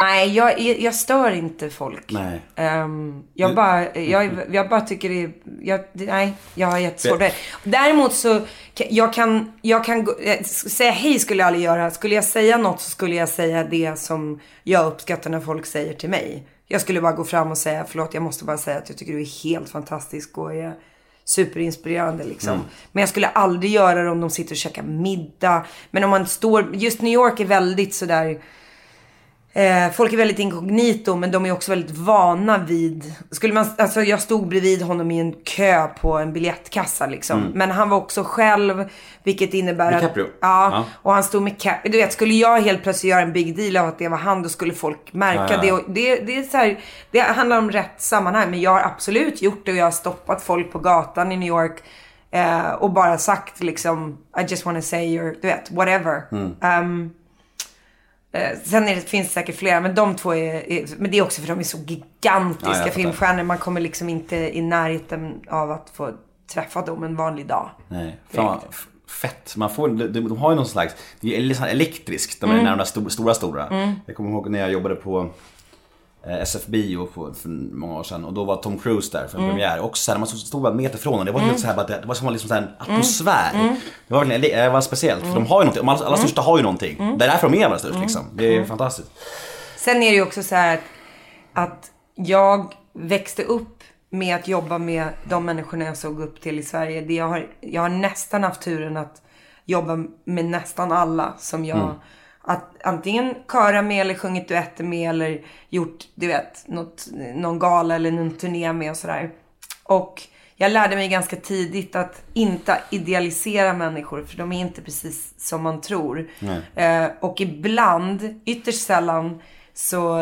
Nej, jag, jag stör inte folk. Nej. Ehm, jag, bara, jag, jag bara tycker det är... Jag, nej, jag har jättesvårt det. Däremot så, jag kan, jag kan eh, säga hej skulle jag aldrig göra. Skulle jag säga något så skulle jag säga det som jag uppskattar när folk säger till mig. Jag skulle bara gå fram och säga, förlåt jag måste bara säga att jag tycker du är helt fantastisk och är superinspirerande liksom. Men jag skulle aldrig göra det om de sitter och käkar middag. Men om man står, just New York är väldigt sådär Eh, folk är väldigt inkognito men de är också väldigt vana vid... Skulle man, alltså jag stod bredvid honom i en kö på en biljettkassa liksom. Men han var också själv, vilket innebär DiCaprio? att... Ja, Ja. och han stod med cap. Du vet, skulle jag helt plötsligt göra en big deal av att det var han, då skulle folk märka Ja, ja, det. Och det. Det är så här, det handlar om rätt sammanhang. Men jag har absolut gjort det och jag har stoppat folk på gatan i New York. Eh, och bara sagt liksom, I just wanna say your, du vet, whatever. Mm. Eh, Sen är det, finns det säkert flera, men de två är, är men det är också för de är så Ja, gigantiska fattar. filmstjärnor. Man kommer liksom inte i närheten av att få träffa dem en vanlig dag. Nej, fan fett. Man får, de, de har ju någon slags, det är här elektriskt, de är Mm. mm. de stora, stora, stora. Jag kommer ihåg när jag jobbade på eh, SF Bio på, för många år sedan och då var Tom Cruise där för en Mm. premiär. Och så här, man stod bara en meter från honom. Det var helt så här, bara, det var som liksom så en atmosfär. Mm. Det var det var speciellt. För de har ju någonting, alla, alla största har ju någonting. Mm. Det är därför de är allra störst liksom. Det är fantastiskt. Sen är det ju också så här att, att jag växte upp med att jobba med de människorna jag såg upp till i Sverige. Det jag, har, jag har nästan haft turen att jobba med nästan alla som jag att antingen köra med eller sjungit duetter med eller gjort, du vet, något, någon gala eller någon turné med och sådär. Och jag lärde mig ganska tidigt att inte idealisera människor för de är inte precis som man tror. Eh, och ibland, ytterst sällan, så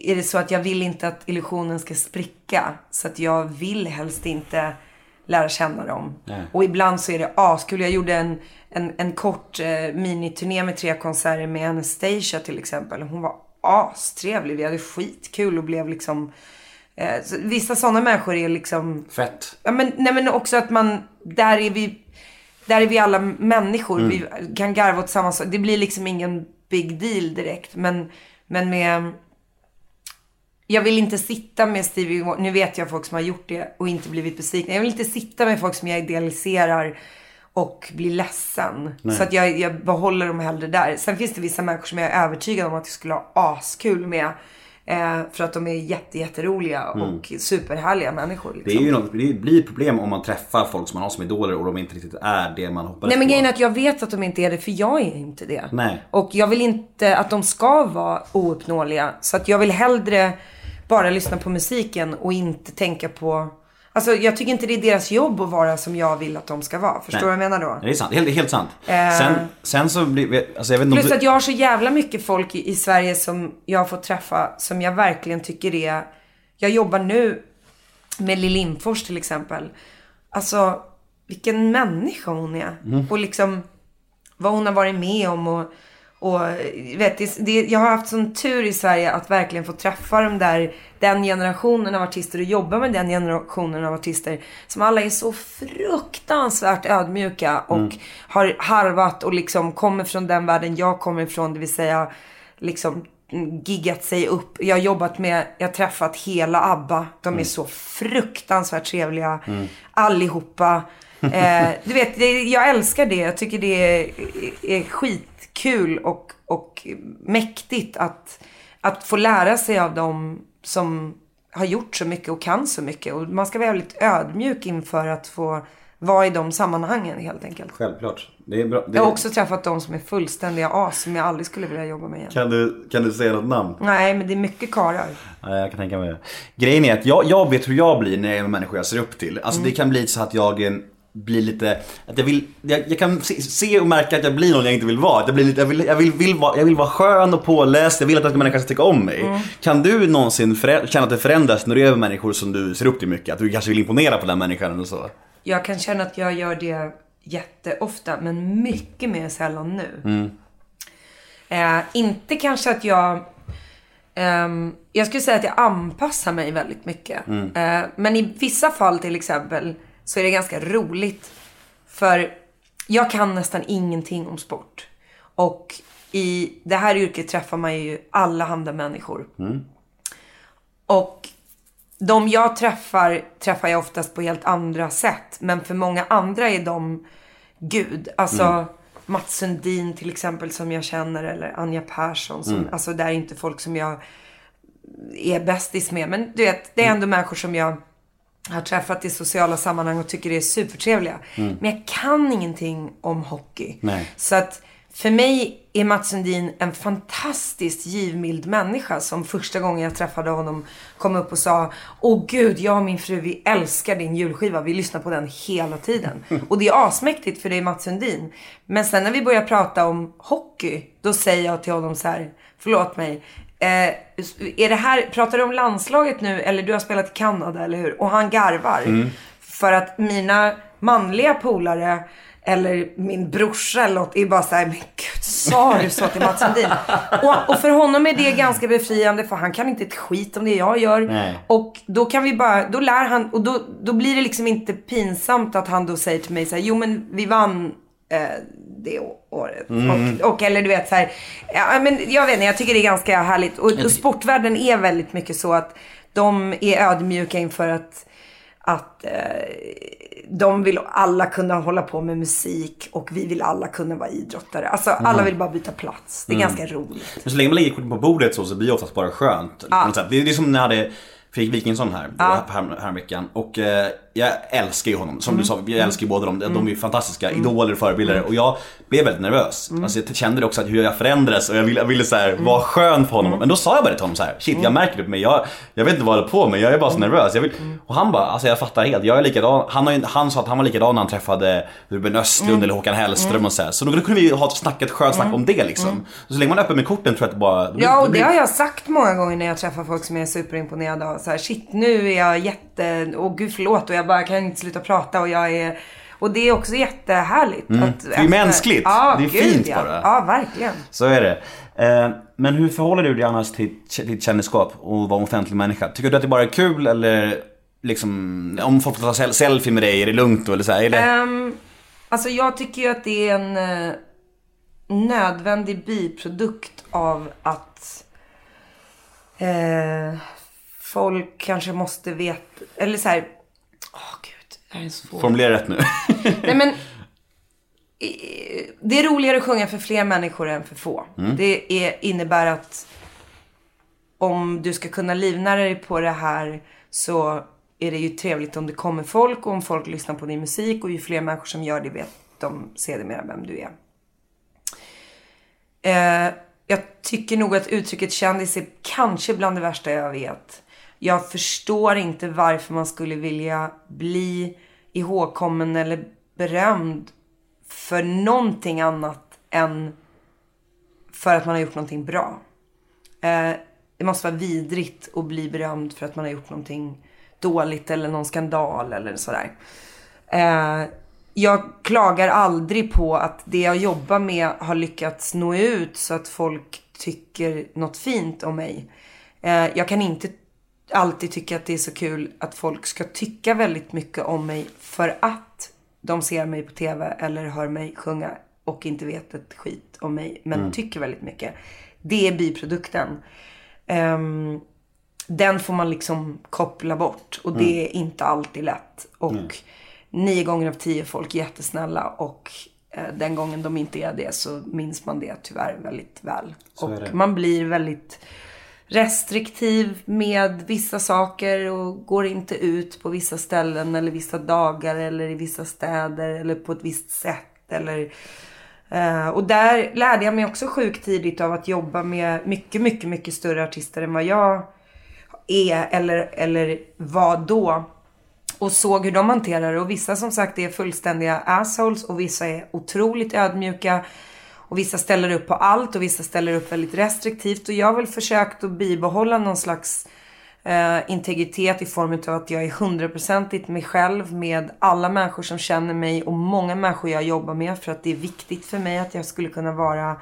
är det så att jag vill inte att illusionen ska spricka. Så att jag vill helst inte lära känna dem. Och ibland så är det askul. Jag gjorde en, en, en kort eh, miniturné med tre konserter med Anastasia till exempel. Hon var astrevlig. Vi hade skitkul och blev liksom... Eh, så vissa sådana människor är liksom... Fett. Ja, men, nej, men också att man, där är vi, där är vi alla människor. Vi kan garva åt samma sak. Det blir liksom ingen big deal direkt. Men, men med, jag vill inte sitta med Stevie Wonder. Nu vet jag folk som har gjort det och inte blivit besvikna. Jag vill inte sitta med folk som jag idealiserar och blir ledsen. Så att jag, jag behåller dem hellre där. Sen finns det vissa människor som jag är övertygad om att jag skulle ha askul med. Eh, för att de är jätte, jätteroliga och superhärliga människor. Liksom. Det, är ju något, det blir problem om man träffar folk som man har som idoler och de inte riktigt är det man hoppades Nej men på. grejen är att jag vet att de inte är det, för jag är inte det. Nej. Och jag vill inte att de ska vara ouppnåeliga. Så att jag vill hellre bara lyssna på musiken och inte tänka på... Alltså jag tycker inte det är deras jobb att vara som jag vill att de ska vara. Förstår du vad jag menar då? Det är sant, helt, helt sant. Sen, sen så blir, alltså jag vet Plus du... att jag har så jävla mycket folk i, i Sverige som jag har fått träffa som jag verkligen tycker är... Jag jobbar nu med Lill Lindfors till exempel. Alltså, vilken människa hon är. Och liksom vad hon har varit med om och... Och vet, det, det, jag har haft sån tur i Sverige att verkligen få träffa de där, den generationen av artister och jobba med den generationen av artister. Som alla är så fruktansvärt ödmjuka och har harvat och liksom kommer från den världen jag kommer ifrån. Det vill säga liksom giggat sig upp. Jag har jobbat med, jag har träffat hela ABBA. De är så fruktansvärt trevliga. Allihopa. Eh, du vet, det, jag älskar det. Jag tycker det är, är skitkul och, och mäktigt att, att få lära sig av dem som har gjort så mycket och kan så mycket. Och man ska vara väldigt ödmjuk inför att få vara i de sammanhangen helt enkelt. Självklart. Det är bra. Det Jag har också träffat de som är fullständiga as som jag aldrig skulle vilja jobba med igen. kan, du, kan du säga något namn? Nej, men det är mycket karlar. Ja, jag kan tänka mig det. Grejen är att jag, jag vet hur jag blir när jag är med människor jag ser upp till. Alltså Mm. det kan bli så att jag, blir lite, att jag vill, jag, jag kan se, se och märka att jag blir någon jag inte vill vara. Jag, blir lite, jag, vill, jag, vill, vill vara, jag vill vara skön och påläst, jag vill att andra människor ska tycka om mig. Mm. Kan du någonsin förä- känna att det förändras när du är över människor som du ser upp till mycket? Att du kanske vill imponera på den människan eller så? Jag kan känna att jag gör det jätteofta, men mycket mer sällan nu. Eh, inte kanske att jag... ehm, jag skulle säga att jag anpassar mig väldigt mycket. Eh, men i vissa fall till exempel så är det ganska roligt. För jag kan nästan ingenting om sport. Och i det här yrket träffar man ju alla handa människor. Och de jag träffar, träffar jag oftast på helt andra sätt. Men för många andra är de Gud. Alltså Mats Sundin till exempel som jag känner. Eller Anja Persson. Som, Alltså det är inte folk som jag är bästis med. Men du vet, det är ändå människor som jag har träffat i sociala sammanhang och tycker det är supertrevliga. Men jag kan ingenting om hockey. Nej. Så att för mig är Mats Sundin en fantastiskt givmild människa som första gången jag träffade honom kom upp och sa Åh gud, jag och min fru vi älskar din julskiva. Vi lyssnar på den hela tiden. Och det är asmäktigt för det är Mats Sundin. Men sen när vi börjar prata om hockey, då säger jag till honom så här, förlåt mig. Eh, är det här, pratar du om landslaget nu eller du har spelat i Kanada, eller hur? Och han garvar. För att mina manliga polare eller min brorsa eller något är bara såhär, men gud, sa du så till Mats Sundin? och, och för honom är det ganska befriande för han kan inte ett skit om det jag gör. Nej. Och då kan vi bara, då lär han, och då, då blir det liksom inte pinsamt att han då säger till mig så här, jo men vi vann det å- året. Och, och eller du vet så här, ja men jag vet inte, jag tycker det är ganska härligt. Och, och sportvärlden är väldigt mycket så att de är ödmjuka inför att att eh, de vill alla kunna hålla på med musik och vi vill alla kunna vara idrottare. Alltså alla vill bara byta plats. Det är ganska roligt. Men så länge man lägger korten på bordet så, så blir det oftast bara skönt. sätt. Det, är- det som när jag hade Fredrik Wikingsson här, här häromveckan. Och eh, jag älskar ju honom. Som du sa, jag älskar ju båda dem. De är ju fantastiska idoler och förebilder. Och jag blev väldigt nervös. Alltså, jag kände också att hur jag förändrades och jag ville, jag ville så här, vara skön för honom. Men då sa jag bara till honom så här, shit jag märker det på mig. Jag, jag vet inte vad jag håller på med, jag är bara så nervös. Jag vill, och han bara, alltså jag fattar helt. Jag är likadan. Han, har ju, han sa att han var likadan när han träffade Ruben Östlund eller Håkan Hellström och så här. Så då kunde vi ha ett snack, ett skönt snack om det liksom. Så, länge man är öppen med korten tror jag att det bara... blir- Ja, och det har jag sagt många gånger när jag träffar folk som är superimponerade av. Så här, shit, nu är jag jätte... Åh gud, förlåt. Och jag bara kan inte sluta prata och jag är... Och det är också jättehärligt. Mm. Att, Det är mänskligt. Ja, Det är gud, fint ja. bara. Ja, verkligen. Så är det. Eh, men hur förhåller du dig annars till ditt kändisskap och vara en offentlig människa? Tycker du att det bara är kul eller liksom, om folk får ta sel- selfie med dig, är det lugnt då eller så här, är det... Ehm, alltså jag tycker ju att det är en eh, nödvändig biprodukt av att eh, folk kanske måste veta, eller så här, åh gud, det här är svårt. Formulera rätt nu. Nej men, det är roligare att sjunga för fler människor än för få. Det är, innebär att om du ska kunna livnära dig på det här så är det ju trevligt om det kommer folk och om folk lyssnar på din musik och ju fler människor som gör det vet de sedermera vem du är. Eh, jag tycker nog att uttrycket kändis är kanske bland det värsta jag vet. Jag förstår inte varför man skulle vilja bli ihågkommen eller berömd för någonting annat än för att man har gjort någonting bra. Eh, det måste vara vidrigt att bli berömd för att man har gjort någonting dåligt eller någon skandal eller sådär. Eh, jag klagar aldrig på att det jag jobbar med har lyckats nå ut så att folk tycker något fint om mig. Eh, jag kan inte alltid tycka att det är så kul att folk ska tycka väldigt mycket om mig för att de ser mig på TV eller hör mig sjunga och inte vet ett skit om mig men tycker väldigt mycket. Det är biprodukten. Ehm, den får man liksom koppla bort och det är inte alltid lätt. Och nio gånger av tio är folk jättesnälla och eh, den gången de inte är det så minns man det tyvärr väldigt väl. Så är och man blir väldigt restriktiv med vissa saker och går inte ut på vissa ställen eller vissa dagar eller i vissa städer eller på ett visst sätt eller Eh, och där lärde jag mig också sjukt tidigt av att jobba med mycket, mycket, mycket större artister än vad jag är eller, eller var då. och såg hur de hanterar det. Och vissa som sagt är fullständiga assholes och vissa är otroligt ödmjuka. Och vissa ställer upp på allt och vissa ställer upp väldigt restriktivt. Och jag har väl försökt att bibehålla någon slags eh, integritet i form av att jag är hundraprocentigt mig själv med alla människor som känner mig och många människor jag jobbar med. För att det är viktigt för mig att jag skulle kunna vara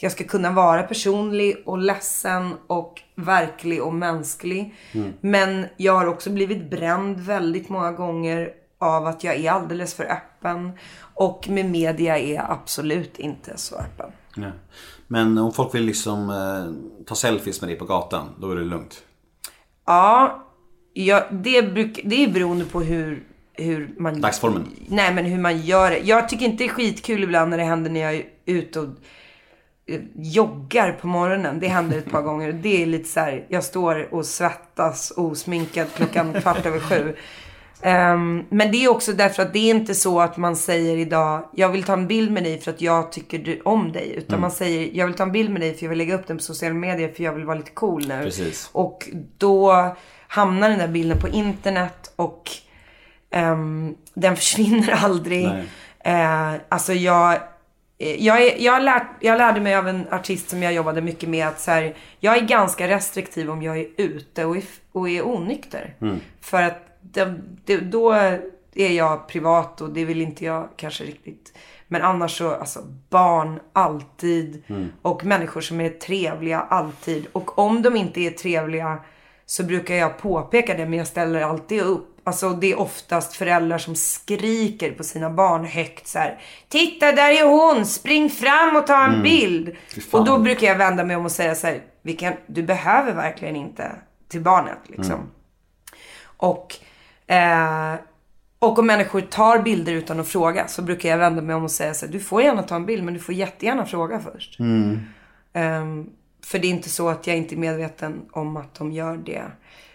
jag ska kunna vara personlig och ledsen och verklig och mänsklig. Men jag har också blivit bränd väldigt många gånger av att jag är alldeles för öppen. Och med media är jag absolut inte så öppen. Ja. Men om folk vill liksom eh, ta selfies med dig på gatan, då är det lugnt. Ja, jag, det, bruk, det är beroende på hur, hur man... Dagsformen. Nej, men hur man gör det. Jag tycker inte det är skitkul ibland när det händer när jag är ute och eh, joggar på morgonen. Det händer ett par gånger. Det är lite så här, jag står och svettas osminkad klockan kvart över sju. Ehm, men det är också därför att det är inte så att man säger idag, jag vill ta en bild med dig för att jag tycker du- om dig. Utan man säger, jag vill ta en bild med dig för jag vill lägga upp den på sociala medier för jag vill vara lite cool nu. Precis. Och då hamnar den där bilden på internet och ehm, den försvinner aldrig. Eh, alltså jag, eh, jag, är, jag, lärt, jag lärde mig av en artist som jag jobbade mycket med att så här, jag är ganska restriktiv om jag är ute och är, och är onykter. För att det, det, då är jag privat och det vill inte jag kanske riktigt. Men annars så, alltså barn alltid. Och människor som är trevliga alltid. Och om de inte är trevliga så brukar jag påpeka det men jag ställer alltid upp. Alltså det är oftast föräldrar som skriker på sina barn högt så här. Titta där är hon! Spring fram och ta en bild! fan. Och då brukar jag vända mig om och säga så här. Vi kan, du behöver verkligen inte till barnet liksom. Och, eh, och om människor tar bilder utan att fråga så brukar jag vända mig om och säga så här, du får gärna ta en bild men du får jättegärna fråga först. Ehm, för det är inte så att jag inte är medveten om att de gör det.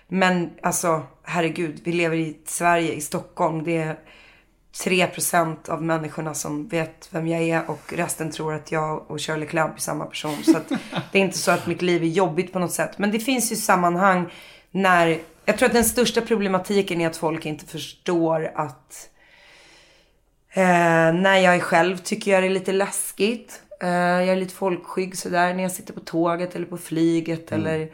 Men alltså, herregud, vi lever i Sverige, i Stockholm. Det är 3% av människorna som vet vem jag är och resten tror att jag och Shirley Clamp är samma person. Så det är inte så att mitt liv är jobbigt på något sätt. Men det finns ju sammanhang när... Jag tror att den största problematiken är att folk inte förstår att Eh, när jag är själv tycker jag det är lite läskigt. Eh, jag är lite folkskygg sådär när jag sitter på tåget eller på flyget eller...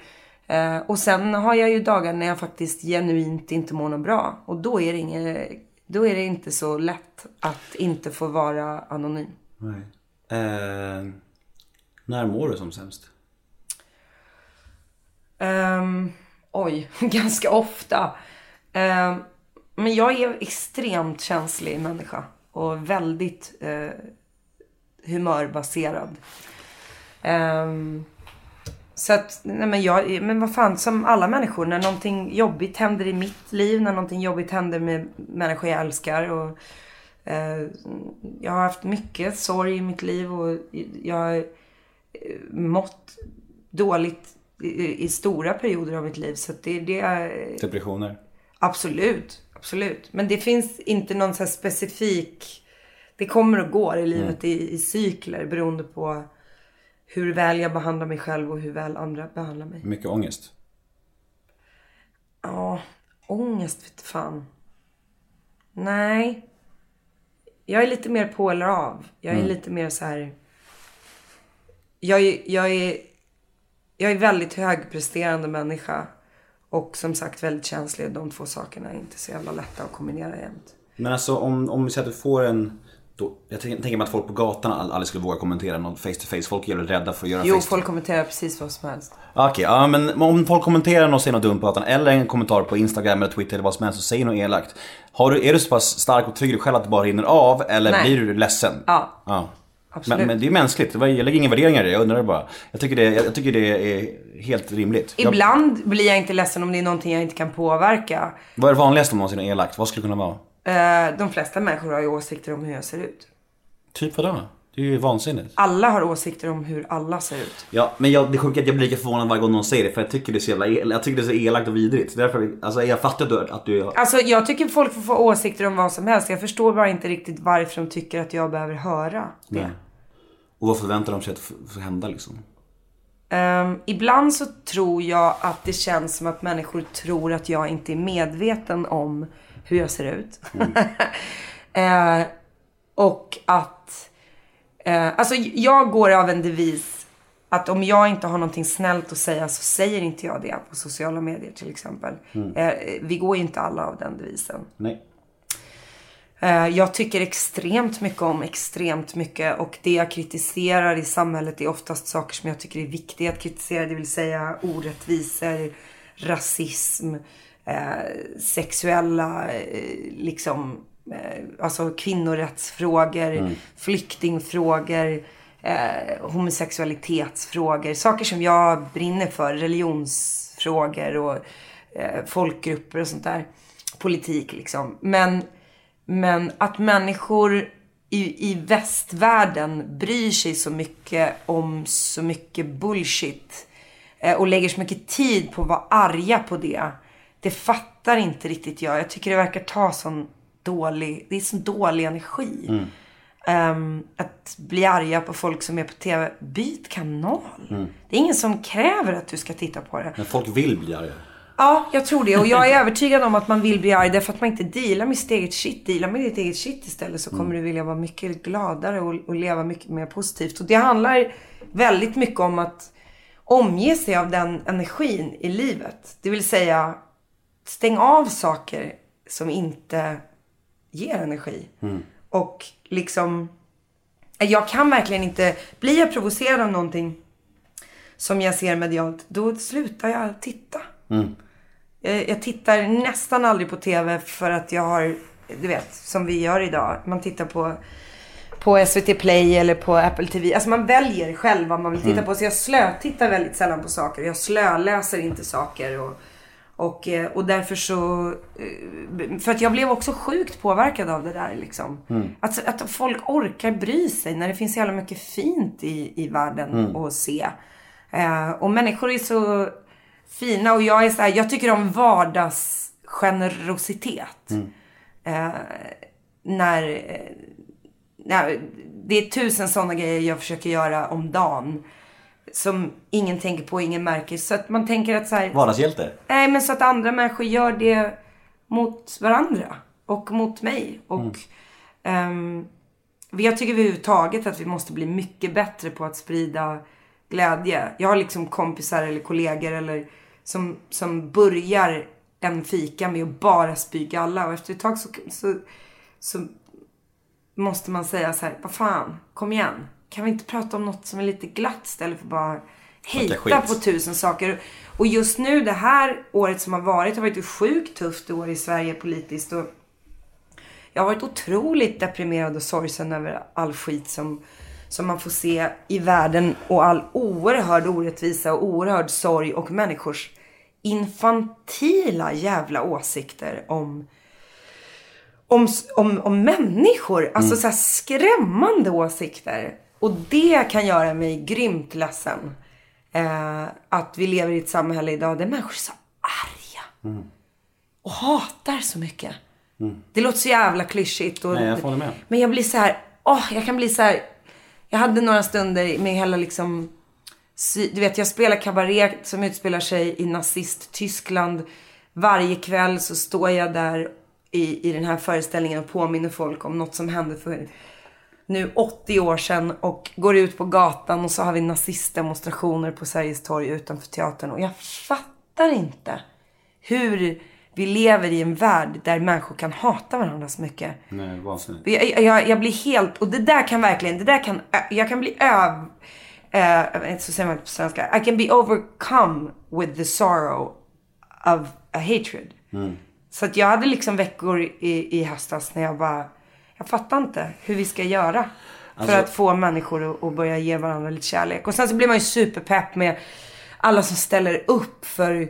Eh, och sen har jag ju dagar när jag faktiskt genuint inte mår något bra. Och då är det, inget, då är det inte så lätt att inte få vara anonym. Nej. Eh, när mår du som sämst? Ehm, oj, ganska ofta. Eh, men jag är extremt känslig människa. Och väldigt eh, humörbaserad. Eh, så att, nej men jag, men vad fan, som alla människor, när någonting jobbigt händer i mitt liv, när någonting jobbigt händer med människor jag älskar och eh, jag har haft mycket sorg i mitt liv och jag har mått dåligt i, i stora perioder av mitt liv. Så det, det är Depressioner? absolut, absolut. Men det finns inte någon så specifik, det kommer och går i livet i, i cykler beroende på hur väl jag behandlar mig själv och hur väl andra behandlar mig. Mycket ångest? Ja, ångest vet fan. Nej. Jag är lite mer på eller av. Jag är lite mer så här. Jag jag är, jag är väldigt högpresterande människa. Och som sagt väldigt känslig. De två sakerna är inte så jävla lätta att kombinera jämt. Men alltså om, om vi säger att du får en... Då, jag tänker mig att folk på gatan aldrig skulle våga kommentera något face to face. Folk är jävligt rädda för att göra Jo, face folk kommenterar precis vad som helst. Okej, ja men om folk kommenterar något och säger något dumt på gatan eller en kommentar på Instagram eller Twitter eller vad som helst och säger något elakt. Har du, är du så pass stark och trygg i själv att det bara rinner av eller Nej. blir du ledsen? Ja. ja. Men, men det är mänskligt, jag lägger inga värderingar i det, jag undrar bara. Jag tycker det, jag, jag tycker det är helt rimligt. Jag, Ibland blir jag inte ledsen om det är någonting jag inte kan påverka. vad är det vanligaste om någonsin är elakt? Vad skulle det kunna vara? Eh, de flesta människor har ju åsikter om hur jag ser ut. Typ vadå? Det är ju vansinnigt. Alla har åsikter om hur alla ser ut. Ja, men jag, det sjuka är att jag blir lika förvånad varje gång någon säger det för jag tycker det är så jävla jag tycker det är så elakt och vidrigt. Därför, alltså jag fattar att du, att du Alltså jag tycker folk får få åsikter om vad som helst. Jag förstår bara inte riktigt varför de tycker att jag behöver höra det. Nej. Och vad förväntar de sig att f- få hända liksom? Ehm, ibland så tror jag att det känns som att människor tror att jag inte är medveten om hur jag ser ut. eh, och att, eh, alltså jag går av en devis att om jag inte har någonting snällt att säga så säger inte jag det på sociala medier till exempel. Eh, vi går ju inte alla av den devisen. Nej. Eh, Jag tycker extremt mycket om extremt mycket och det jag kritiserar i samhället är oftast saker som jag tycker är viktiga att kritisera. Det vill säga orättvisor, rasism, eh, sexuella, eh, liksom, alltså kvinnorättsfrågor, flyktingfrågor, eh, homosexualitetsfrågor. Saker som jag brinner för, religionsfrågor och eh, folkgrupper och sånt där. Politik liksom. Men men att människor i, i västvärlden bryr sig så mycket om så mycket bullshit eh, och lägger så mycket tid på att vara arga på det. Det fattar inte riktigt jag. Jag tycker det verkar ta sån dålig, det är sån dålig energi. Ehm, att bli arga på folk som är på TV. Byt kanal. Det är ingen som kräver att du ska titta på det. Men folk vill bli arga. Ja, jag tror det. Och jag är övertygad om att man vill bli arg därför att man inte dealar med sitt eget shit. Dealar med ditt eget shit istället så kommer du vilja vara mycket gladare och, och leva mycket mer positivt. Och det handlar väldigt mycket om att omge sig av den energin i livet. Det vill säga, stäng av saker som inte ger energi. Och liksom, jag kan verkligen inte, blir jag provocerad av någonting som jag ser medialt, då slutar jag titta. Jag, jag tittar nästan aldrig på TV för att jag har, du vet, som vi gör idag. Man tittar på, på SVT Play eller på Apple TV. Alltså man väljer själv vad man vill titta på. Så jag slötittar väldigt sällan på saker. Jag slöläser inte saker. Och, och, eh, och därför så... eh, För att jag blev också sjukt påverkad av det där liksom. Att, att folk orkar bry sig när det finns så jävla mycket fint i, i världen att se. Eh, och människor är så fina och jag är så här, jag tycker om vardagsgenerositet. Eh, när, eh, när, det är tusen sådana grejer jag försöker göra om dagen. Som ingen tänker på, ingen märker. Så att man tänker att så här, Vardagshjälte. Nej, men så att andra människor gör det mot varandra. Och mot mig. Och ehm, jag tycker överhuvudtaget att vi måste bli mycket bättre på att sprida glädje. Jag har liksom kompisar eller kollegor eller som, som börjar en fika med att bara spy galla. Och efter ett tag så, så, så måste man säga så här, vad fan, kom igen. Kan vi inte prata om något som är lite glatt istället för bara hejta på tusen saker. Och just nu, det här året som har varit, har varit ett sjukt tufft år i Sverige politiskt. Och jag har varit otroligt deprimerad och sorgsen över all skit som, som man får se i världen och all oerhörd orättvisa och oerhörd sorg och människors infantila jävla åsikter om om, om, om människor. Alltså så här skrämmande åsikter. Och det kan göra mig grymt ledsen. Eh, att vi lever i ett samhälle idag där människor är så arga. Och hatar så mycket. Det låter så jävla klyschigt. Och, Nej, jag håller med. Men jag blir så här, åh, jag kan bli så här. Jag hade några stunder med hela liksom, du vet jag spelar kabaré som utspelar sig i nazist-Tyskland. Varje kväll så står jag där i, i den här föreställningen och påminner folk om något som hände för nu 80 år sedan och går ut på gatan och så har vi nazistdemonstrationer på Sergels torg utanför teatern och jag fattar inte hur vi lever i en värld där människor kan hata varandra så mycket. Nej, vansinnigt. Jag, jag, jag blir helt, och det där kan verkligen, det där kan, jag kan bli öv, eh, så säger man på svenska, I can be overcome with the sorrow of a hatred. Så att jag hade liksom veckor i, i höstas när jag bara, jag fattar inte hur vi ska göra. För Alltså- att få människor att, att börja ge varandra lite kärlek. Och sen så blir man ju superpepp med alla som ställer upp för,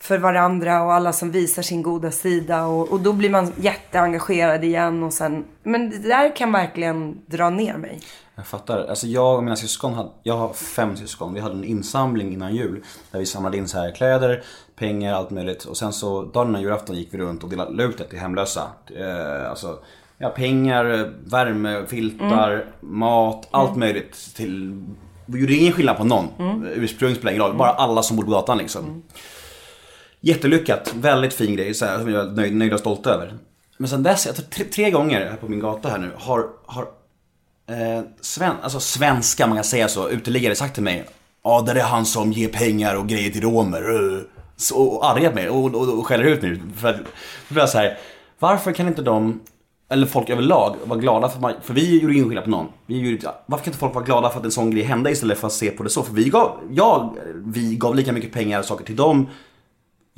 för varandra och alla som visar sin goda sida. Och, och då blir man jätteengagerad igen. Och sen, men det där kan verkligen dra ner mig. Jag fattar. Alltså jag och mina syskon, hade, jag har fem syskon. Vi hade en insamling innan jul. Där vi samlade in så här kläder, pengar, allt möjligt. Och sen så dagen innan julafton gick vi runt och delade ut det till hemlösa. Eh, alltså, ja, pengar, värme, filtar, mat, allt möjligt. Till, vi gjorde ingen skillnad på någon. Ursprung spelar ingen roll. Bara alla som bodde på gatan liksom. Jättelyckat, väldigt fin grej så här, som jag är nöjd, nöjd och stolt över. Men sen dess, jag tror tre, tre gånger här på min gata här nu, har, har eh, sven, alltså svenska, man kan säga så, uteliggare sagt till mig Ja, där är han som ger pengar och grejer till romer. Eh, så, och arga på mig och, och, och skäller ut mig. För att, då blir jag så här, varför kan inte de, eller folk överlag, vara glada för, man, för vi gjorde ingen skillnad på någon. Vi gjorde, varför kan inte folk vara glada för att en sån grej hände istället för att se på det så? För vi gav, jag, vi gav lika mycket pengar och saker till dem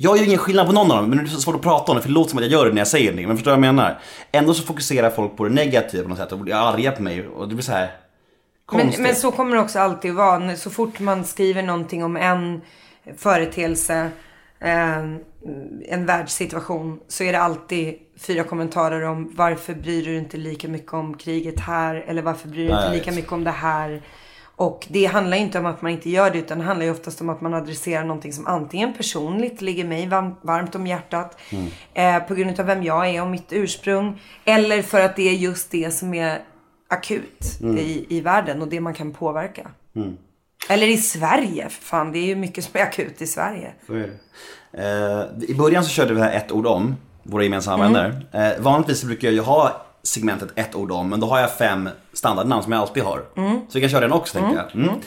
jag gör ingen skillnad på någon av dem, men det är så svårt att prata om det för det låter som att jag gör det när jag säger det. Men förstår du vad jag menar? Ändå så fokuserar folk på det negativa på något sätt och blir arga på mig och det blir så här Men, konstigt. men så kommer det också alltid vara. Så fort man skriver någonting om en företeelse, eh, en världssituation, så är det alltid fyra kommentarer om varför bryr du dig inte lika mycket om kriget här? Eller varför bryr du dig inte lika mycket om det här? Och det handlar inte om att man inte gör det, utan det handlar ju oftast om att man adresserar någonting som antingen personligt ligger mig varmt, om hjärtat, eh, på grund av vem jag är och mitt ursprung, eller för att det är just det som är akut i, i världen och det man kan påverka. Eller i Sverige, för fan. Det är ju mycket som är akut i Sverige. Eh, I början så körde vi här ett ord om, våra gemensamma Mm. vänner. Eh, vanligtvis brukar jag ju ha segmentet ett ord om, men då har jag fem standardnamn som jag alltid har. Mm. Så vi kan köra den också tänker jag. Mm.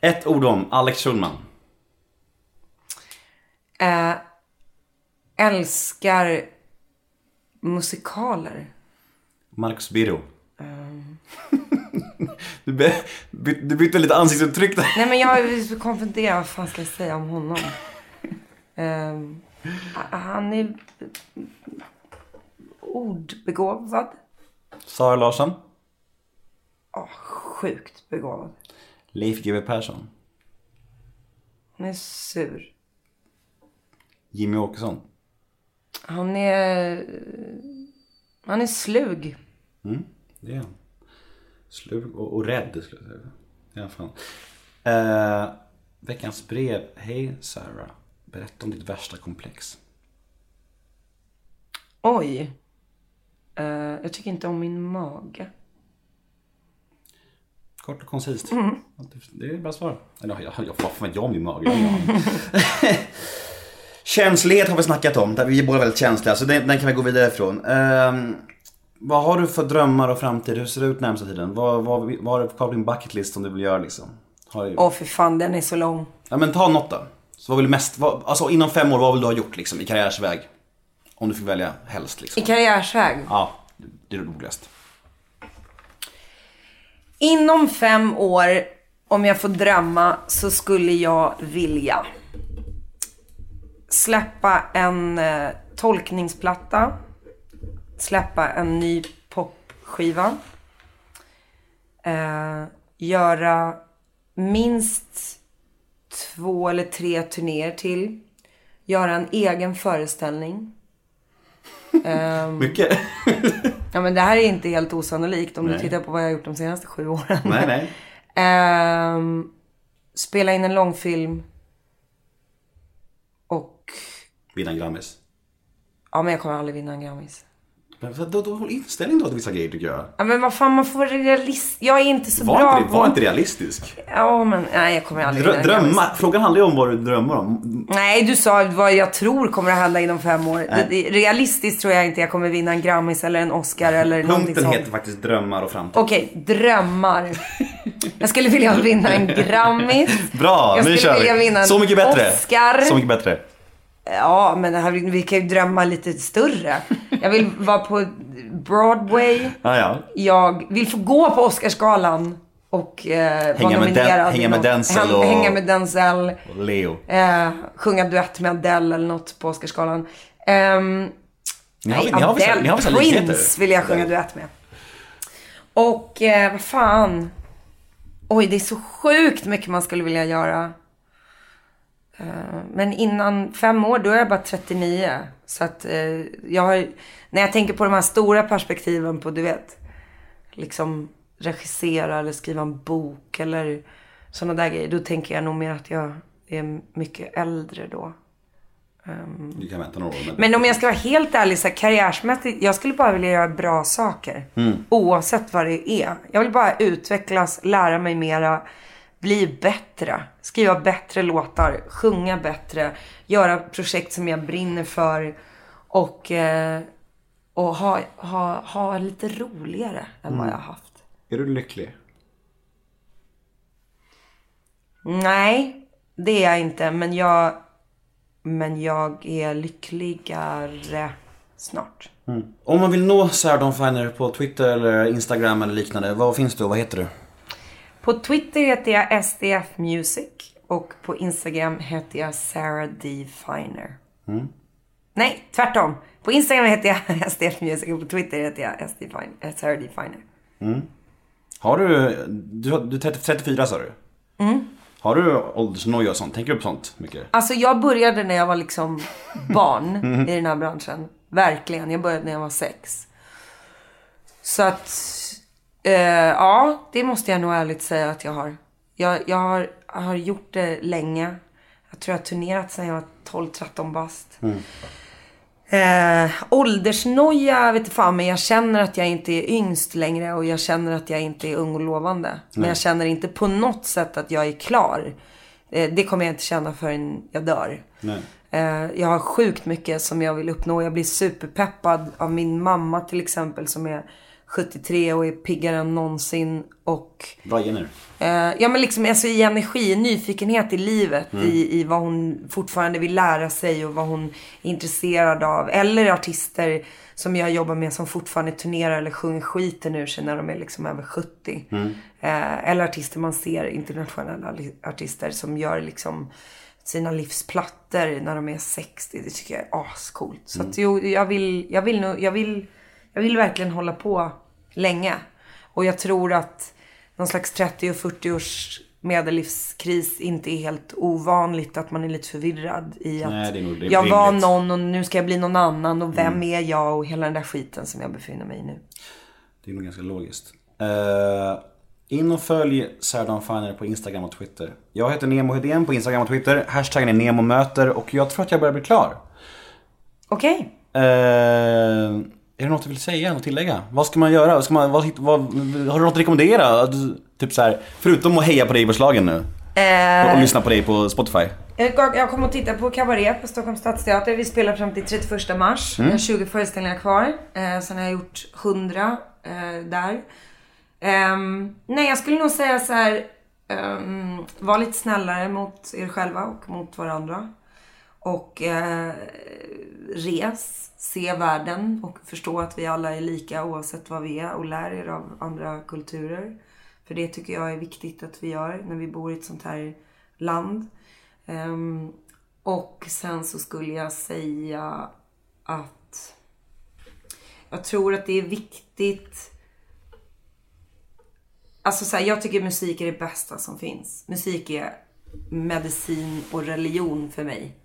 Ett ord om, Alex Schulman. Eh, älskar musikaler. Marcus Birro. Ehm. du, by, du bytte lite ansiktsuttryck där. Nej men jag är så konfunderad. Vad fan ska jag säga om honom? Ehm, han är ordbegåvad. Sara Larsson. Ja, sjukt begåvad. Leif GW Persson. Han är sur. Jimmy Åkesson. Han är... Han är slug. Det är han. Slug och, och rädd skulle jag säga. Ja, fan. Eh, veckans brev. Hej Sarah. Berätta om ditt värsta komplex. Oj. Eh, jag tycker inte om min mage. Kort och koncist. Mm. Det är bra svar. Eller jag, jag, vad fan jag om min mage? Jag. Känslighet har vi snackat om. Där vi är båda väldigt känsliga. Så den, den kan vi gå vidare ifrån. Ehm, vad har du för drömmar och framtid? Hur ser det ut närmsta tiden? Vad, vad, vad har du på din bucket list som du vill göra liksom? Har du... Åh för fan, den är så lång. Ja men ta något då. Så vad vill du mest, vad, alltså inom fem år, vad vill du ha gjort liksom i karriärsväg? Om du fick välja helst liksom. I karriärsväg. Ja, det är roligast. Inom fem år, om jag får drömma, så skulle jag vilja släppa en eh, tolkningsplatta, släppa en ny popskiva, eh, göra minst två eller tre turnéer till, göra en egen föreställning. Mycket? Ja men det här är inte helt osannolikt om Nej. du tittar på vad jag har gjort de senaste sju åren. nej nej. Ehm, spela in en långfilm. Och, Vinna en Grammis. ja men jag kommer aldrig vinna en Grammis. Men då, då håll inställning då till vissa grejer tycker jag. Ja men vad fan, man får vara realist. Jag är inte så Var bra inte, på... var inte realistisk. Ja men, nej jag kommer aldrig Drö, drömma, frågan handlar ju om vad du drömmer om. Nej, du sa vad jag tror kommer att hända inom fem år. Det, realistiskt tror jag inte jag kommer vinna en Grammis eller en Oscar eller någonting Punkten sånt. heter faktiskt drömmar och framtid. Okej, drömmar. Jag skulle vilja vinna en Grammis. Bra, jag nu skulle kör vilja vi. vinna en Så mycket bättre. Oscar. Så mycket bättre. Ja, men det här, vi kan ju drömma lite större. Jag vill vara på Broadway. Ja, ja. Jag vill få gå på Oscarsgalan och eh, vara med. Den- hänga med. Denzel och- Hänga med Denzel. Och Leo. Eh, sjunga duett med Adele eller något på Oscarsgalan. Ehm, Ni har, nej, ni har vissa, Adele. ni har vissa Prince likheter. vill jag sjunga duett med. Och eh, vad fan. Oj, det är så sjukt mycket man skulle vilja göra. Eh, men innan fem år, då är jag bara 39. Så att eh, jag har, när jag tänker på de här stora perspektiven på, du vet, liksom regissera eller skriva en bok eller sådana där grejer. Då tänker jag nog mer att jag är mycket äldre då. Du kan vänta några år. Men, Men om jag ska vara helt ärlig, så här, karriärsmässigt, jag skulle bara vilja göra bra saker. Oavsett vad det är. Jag vill bara utvecklas, lära mig mera, bli bättre. Skriva bättre låtar, sjunga bättre, göra projekt som jag brinner för. Och, eh, och ha, ha, ha lite roligare än vad jag har haft. Är du lycklig? Nej, det är jag inte. Men jag, men jag är lyckligare snart. Om man vill nå Sarah Dawn Finer på Twitter eller Instagram eller liknande, vad finns du och vad heter du? På Twitter heter jag SDF Music och på Instagram heter jag Sarah D. Finer. Nej, tvärtom. På Instagram heter jag SDF Music och på Twitter heter jag SD Finer, eh, Sarah D. Finer. Har du, du, du är 30 34 sa du? Har du åldersnoja och sånt? Tänker du på sånt mycket? Alltså jag började när jag var liksom barn i den här branschen. Verkligen. Jag började när jag var sex. Så att, eh, ja, det måste jag nog ärligt säga att jag har. Jag, jag har, har gjort det länge. Jag tror jag har turnerat sedan jag var 12-13 bast. Eh, åldersnoja vet inte fan, men jag känner att jag inte är yngst längre och jag känner att jag inte är ung och lovande. Men jag känner inte på något sätt att jag är klar. Eh, det kommer jag inte känna förrän jag dör. Nej. Eh, jag har sjukt mycket som jag vill uppnå. Jag blir superpeppad av min mamma till exempel som är 73 och är piggare än någonsin. Och Bra gener. Eh, ja men liksom alltså i energi, nyfikenhet i livet. I, I vad hon fortfarande vill lära sig och vad hon är intresserad av. Eller artister som jag jobbar med som fortfarande turnerar eller sjunger skiten ur sig när de är liksom över 70. Eh, eller artister man ser, internationella artister som gör liksom sina livsplattor när de är 60. Det tycker jag är ascoolt. Så att jo, jag vill, jag vill nog, jag vill, jag vill verkligen hålla på länge. Och jag tror att någon slags 30 och 40 års medellivskris inte är helt ovanligt. Att man är lite förvirrad i att Nej, det är nog- det är jag var någon och nu ska jag bli någon annan och vem är jag och hela den där skiten som jag befinner mig i nu. Det är nog ganska logiskt. Eh, in och följ Sarah Dawn Finer på Instagram och Twitter. Jag heter Nemo Hedén på Instagram och Twitter. Hashtaggen är NEMOMÖTER och jag tror att jag börjar bli klar. Okej. Eh, är det något du vill säga, något tillägga? Vad ska man göra? Ska man, vad, vad, har du något att rekommendera? Typ så här, förutom att heja på dig i Bergslagen nu. Eh, Och lyssna på dig på Spotify. Jag jag kommer att titta på Cabaret på Stockholms stadsteater. Vi spelar fram till 31 mars. Jag har 20 föreställningar kvar. Eh, sen har jag gjort 100 eh, där. Ehm, nej, jag skulle nog säga så här. Um, var lite snällare mot er själva och mot varandra. Och eh, res, se världen och förstå att vi alla är lika oavsett vad vi är och lär er av andra kulturer. För det tycker jag är viktigt att vi gör när vi bor i ett sånt här land. Um, och sen så skulle jag säga att jag tror att det är viktigt Alltså så här, jag tycker musik är det bästa som finns. Musik är medicin och religion för mig.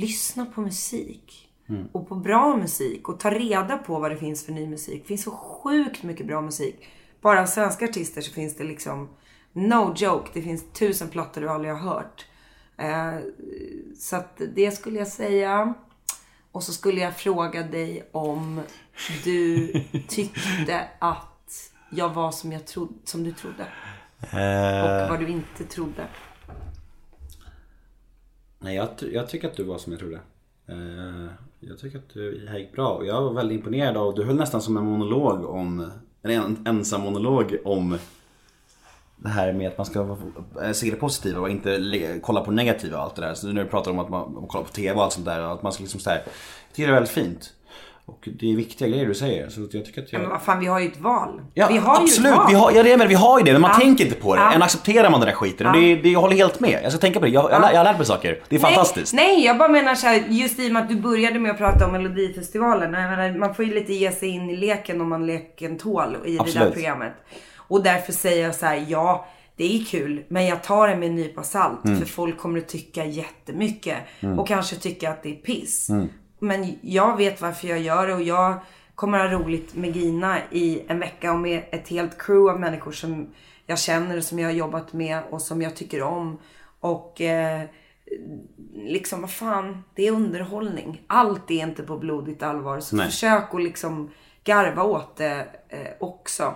Lyssna på musik. Och på bra musik. Och ta reda på vad det finns för ny musik. Det finns så sjukt mycket bra musik. Bara svenska artister så finns det liksom No joke, det finns tusen plattor du aldrig har hört. Eh, så att det skulle jag säga. Och så skulle jag fråga dig om du tyckte att jag var som, jag trodde, som du trodde. Och vad du inte trodde. Nej, jag, jag tycker att du var som jag trodde. Uh, jag tycker att du gick bra och jag var väldigt imponerad av, du höll nästan som en monolog om, en ensam monolog om det här med att man ska eh, se det positiva och inte kolla på negativa och allt det där. Så nu när du pratar om att man, kollar på TV och allt sånt där att man ska liksom så här, jag tycker det är väldigt fint. Och det är viktiga grejer du säger. Så jag tycker att jag... Men vad fan, vi har ju ett val. Ja, vi har absolut. ju ett val. Vi har, ja, det men vi har ju det, men man Ja. tänker inte på det. Ja. Än accepterar man den där skiten. Och det, det, jag håller helt med. Jag ska tänka på det. Jag, jag, lär- jag har lärt mig saker. Det är fantastiskt. Nej, nej, jag bara menar så här, just i och med att du började med att prata om Melodifestivalen. Jag menar, man får ju lite ge sig in i leken om man leken tål i det där Absolut. programmet. Och därför säger jag så här, ja, det är kul, men jag tar det med en nypa salt. Mm. För folk kommer att tycka jättemycket. Och kanske tycka att det är piss. Mm. Men jag vet varför jag gör det och jag kommer ha roligt med Gina i en vecka och med ett helt crew av människor som jag känner, som jag har jobbat med och som jag tycker om. Och eh, liksom vad fan, det är underhållning. Allt är inte på blodigt allvar. Så Nej. försök att liksom garva åt det eh, också.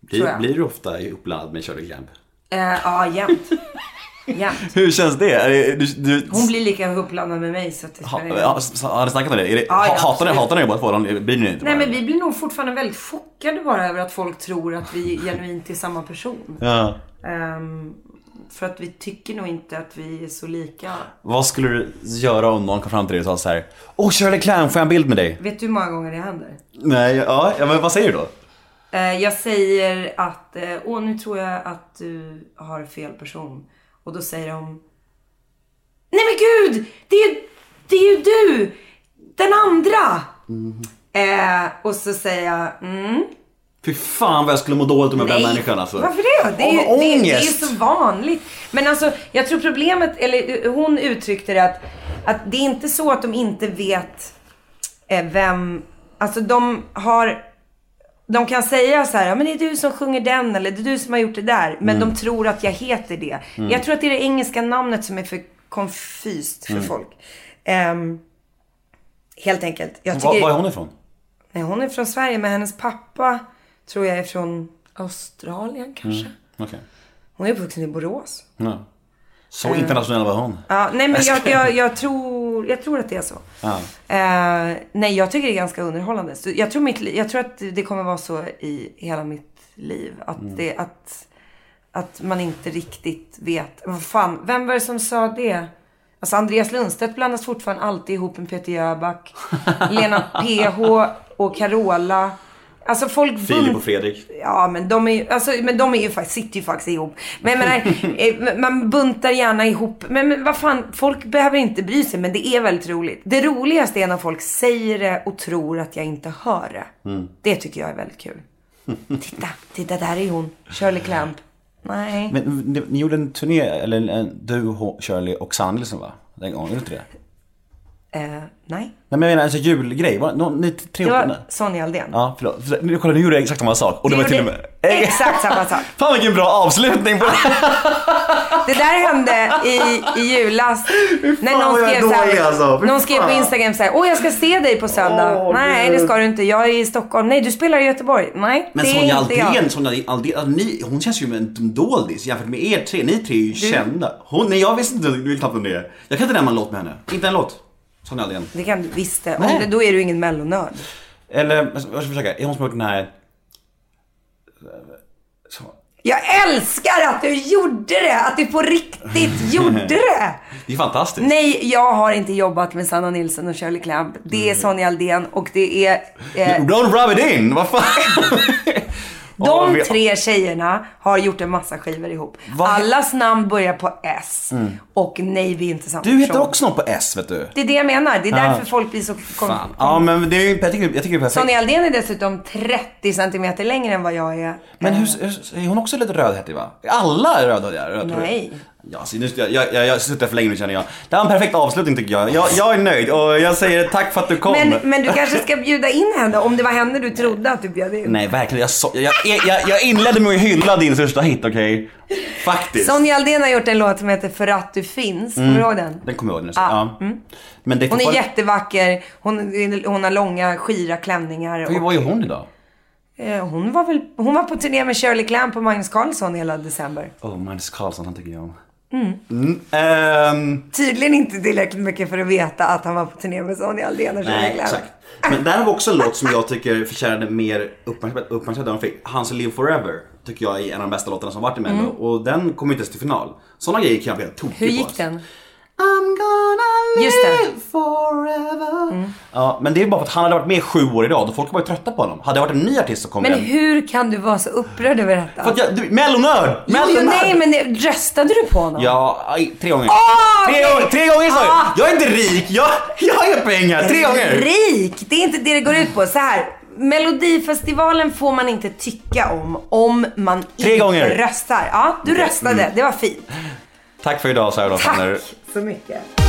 Blir, blir du ofta uppladdad med Shirley Clamp? Eh, ja, jämt. Ja. Hur känns det? Du, du, Hon blir lika uppblandad med mig så att det ha, så- Har ni snackat om det? Är det Ja, ja, ha- hatar ni, hatar ni båda två? Bryr ni inte Nej men vi blir nog fortfarande väldigt chockade bara över att folk tror att vi genuint är samma person. Ja. Ehm, för att vi tycker nog inte att vi är så lika. Vad skulle du göra om någon kom fram till dig och sa så här Åh Shirley Clamp, får jag en bild med dig? Vet du hur många gånger det händer? Nej, ja, ja men vad säger du då? Eh, jag säger att, eh, åh nu tror jag att du har fel person. Och då säger de, nej men gud! Det är, ju- det är ju du! Den andra! Eh, och så säger jag, mm. Fy fan vad jag skulle må dåligt om jag blev människan alltså. Varför det? Det är, ju, det, är- det är ångest. så vanligt. Men alltså, jag tror problemet, eller eh, hon uttryckte det att, att det är inte så att de inte vet eh, vem, alltså de har, de kan säga så här, ja men det är du som sjunger den eller det är du som har gjort det där. Men Mm. de tror att jag heter det. Jag tror att det är det engelska namnet som är för konfyst Mm. för folk. Ehm, helt enkelt. Jag tycker, Var, var är hon ifrån? Nej, hon är från Sverige men hennes pappa tror jag är från Australien kanske. Okej. Hon är uppvuxen i Borås. Ja. Så internationell var hon. Ja, nej men jag, jag, jag, tror, jag tror att det är så. Ja. Eh, nej, jag tycker det är ganska underhållande. Så jag, tror mitt, jag tror att det kommer vara så i hela mitt liv. Att, det, att, att man inte riktigt vet. Vad fan, vem var det som sa det? Alltså Andreas Lundstedt blandas fortfarande alltid ihop med Peter Jöback. Lena PH och Carola. Alltså folk Filip och Fredrik. Ja, men de är alltså, men de är ju faktiskt, sitter ju faktiskt ihop. Men menar, eh, man buntar gärna ihop. Men, men vad fan, folk behöver inte bry sig, men det är väldigt roligt. Det roligaste är när folk säger det och tror att jag inte hör det. Mm. Det tycker jag är väldigt kul. Titta, titta där är hon. Shirley Clamp. Nej. Men ni, ni gjorde en turné, eller en, du, H- Shirley och Sanna Nilsson va? Den gången, gjorde du inte det? Eh, nej. Nej men jag menar alltså julgrej, var, någon, ni tre Det var? Sonja Aldén. Ja, förlåt. För- Nu kolla, nu gjorde jag exakt samma sak. Och det Du var till och med... exakt samma sak. Fan vilken bra avslutning på det Det där hände i, i julas. När någon skrev, dålig, alltså. Någon skrev på. Instagram så här, åh jag ska se dig på söndag. Åh, Nej det ska du inte, jag är i Stockholm. Nej du spelar i Göteborg. Nej Men det Sonja. Aldén, Sonja Aldén, alltså, ni, hon känns ju som en doldis jämfört med er tre. Ni tre är ju kända. Hon, nej jag visste inte du knappt vem det. Jag kan inte nämna en låt med henne. Inte en låt. Sonja Aldén. Det kan du visst det. Om Nej. det. Då är du ingen mellonörd. Eller, jag ska försöka. Är hon som har gjort den här... Så. Jag älskar att du gjorde det! Att du på riktigt gjorde det! Det är fantastiskt. Nej, jag har inte jobbat med Sanna Nilsson och Shirley Clamp. Det är Sonja Aldén och det är... Eh, Don't rub it in! Vad fan? De vi- tre tjejerna har gjort en massa skivor ihop. Vad- Allas namn börjar på S. Och nej, vi är inte samma Du heter person. också något på S vet du. Det är det jag menar. Det är Ja. därför folk blir så... Kom, Fan. Ja men det är ju, jag tycker, jag tycker det är perfekt. Sonja Aldén är dessutom 30 centimeter längre än vad jag är. Men Eh, hur, hur, är hon också lite rödhättig va? Alla är rödhåriga? Röd, Nej. Ja, så nu, jag, jag, jag, jag sitter för länge nu känner jag. Det var en perfekt avslutning tycker jag. jag. Jag är nöjd och jag säger tack för att du kom. Men, men du kanske ska bjuda in henne om det var henne du trodde att du bjöd in. Nej verkligen, jag, så, jag, jag, jag, inledde med att hylla din största hit, okej? Faktiskt. Sonja Aldén har gjort en låt som heter För att du finns. Kommer du ihåg den? Den kommer jag ihåg nu. Ja, Ja. Men det är Hon är jättevacker. Hon, hon har långa, skira klänningar. Och, Vad gör hon idag? eh, hon, var väl, hon var på turné med Shirley Clamp och Magnus Carlsson hela december. Oh, Magnus Carlsson, han tycker jag om. Mm. ehm, Tydligen inte tillräckligt mycket för att veta att han var på turné med Sonja Aldén och nej, exakt. Men där har vi också en låt som jag tycker förtjänade mer uppmärksamhet. än fick. Hans Live Forever tycker jag är en av de bästa låtarna som varit i Mello. Och den kom inte ens till final. Sådana grejer kan jag bli tokig Mm. Hur på. gick alltså. den? I'm gonna Just det. live forever. Ja, men det är bara för att han hade varit med sju år i rad och folk var ju trötta på honom. Hade det varit en ny artist så kom Men den. hur kan du vara så upprörd över detta? För att jag, du, mellonörd! Jo, jo, Mellonörd! nej, men det- röstade du på honom? Ja, aj, tre gånger. Ah, tre, okej. gånger tre gånger sa Ah. jag! Jag är inte rik, jag, jag har pengar. Tre gånger! Rik! Det är inte det det går ut på. Så här. Melodifestivalen får man inte tycka om om man Tre inte gånger. röstar. Ja, du röstade. Det var fint. Tack för idag Sarah Tack så mycket.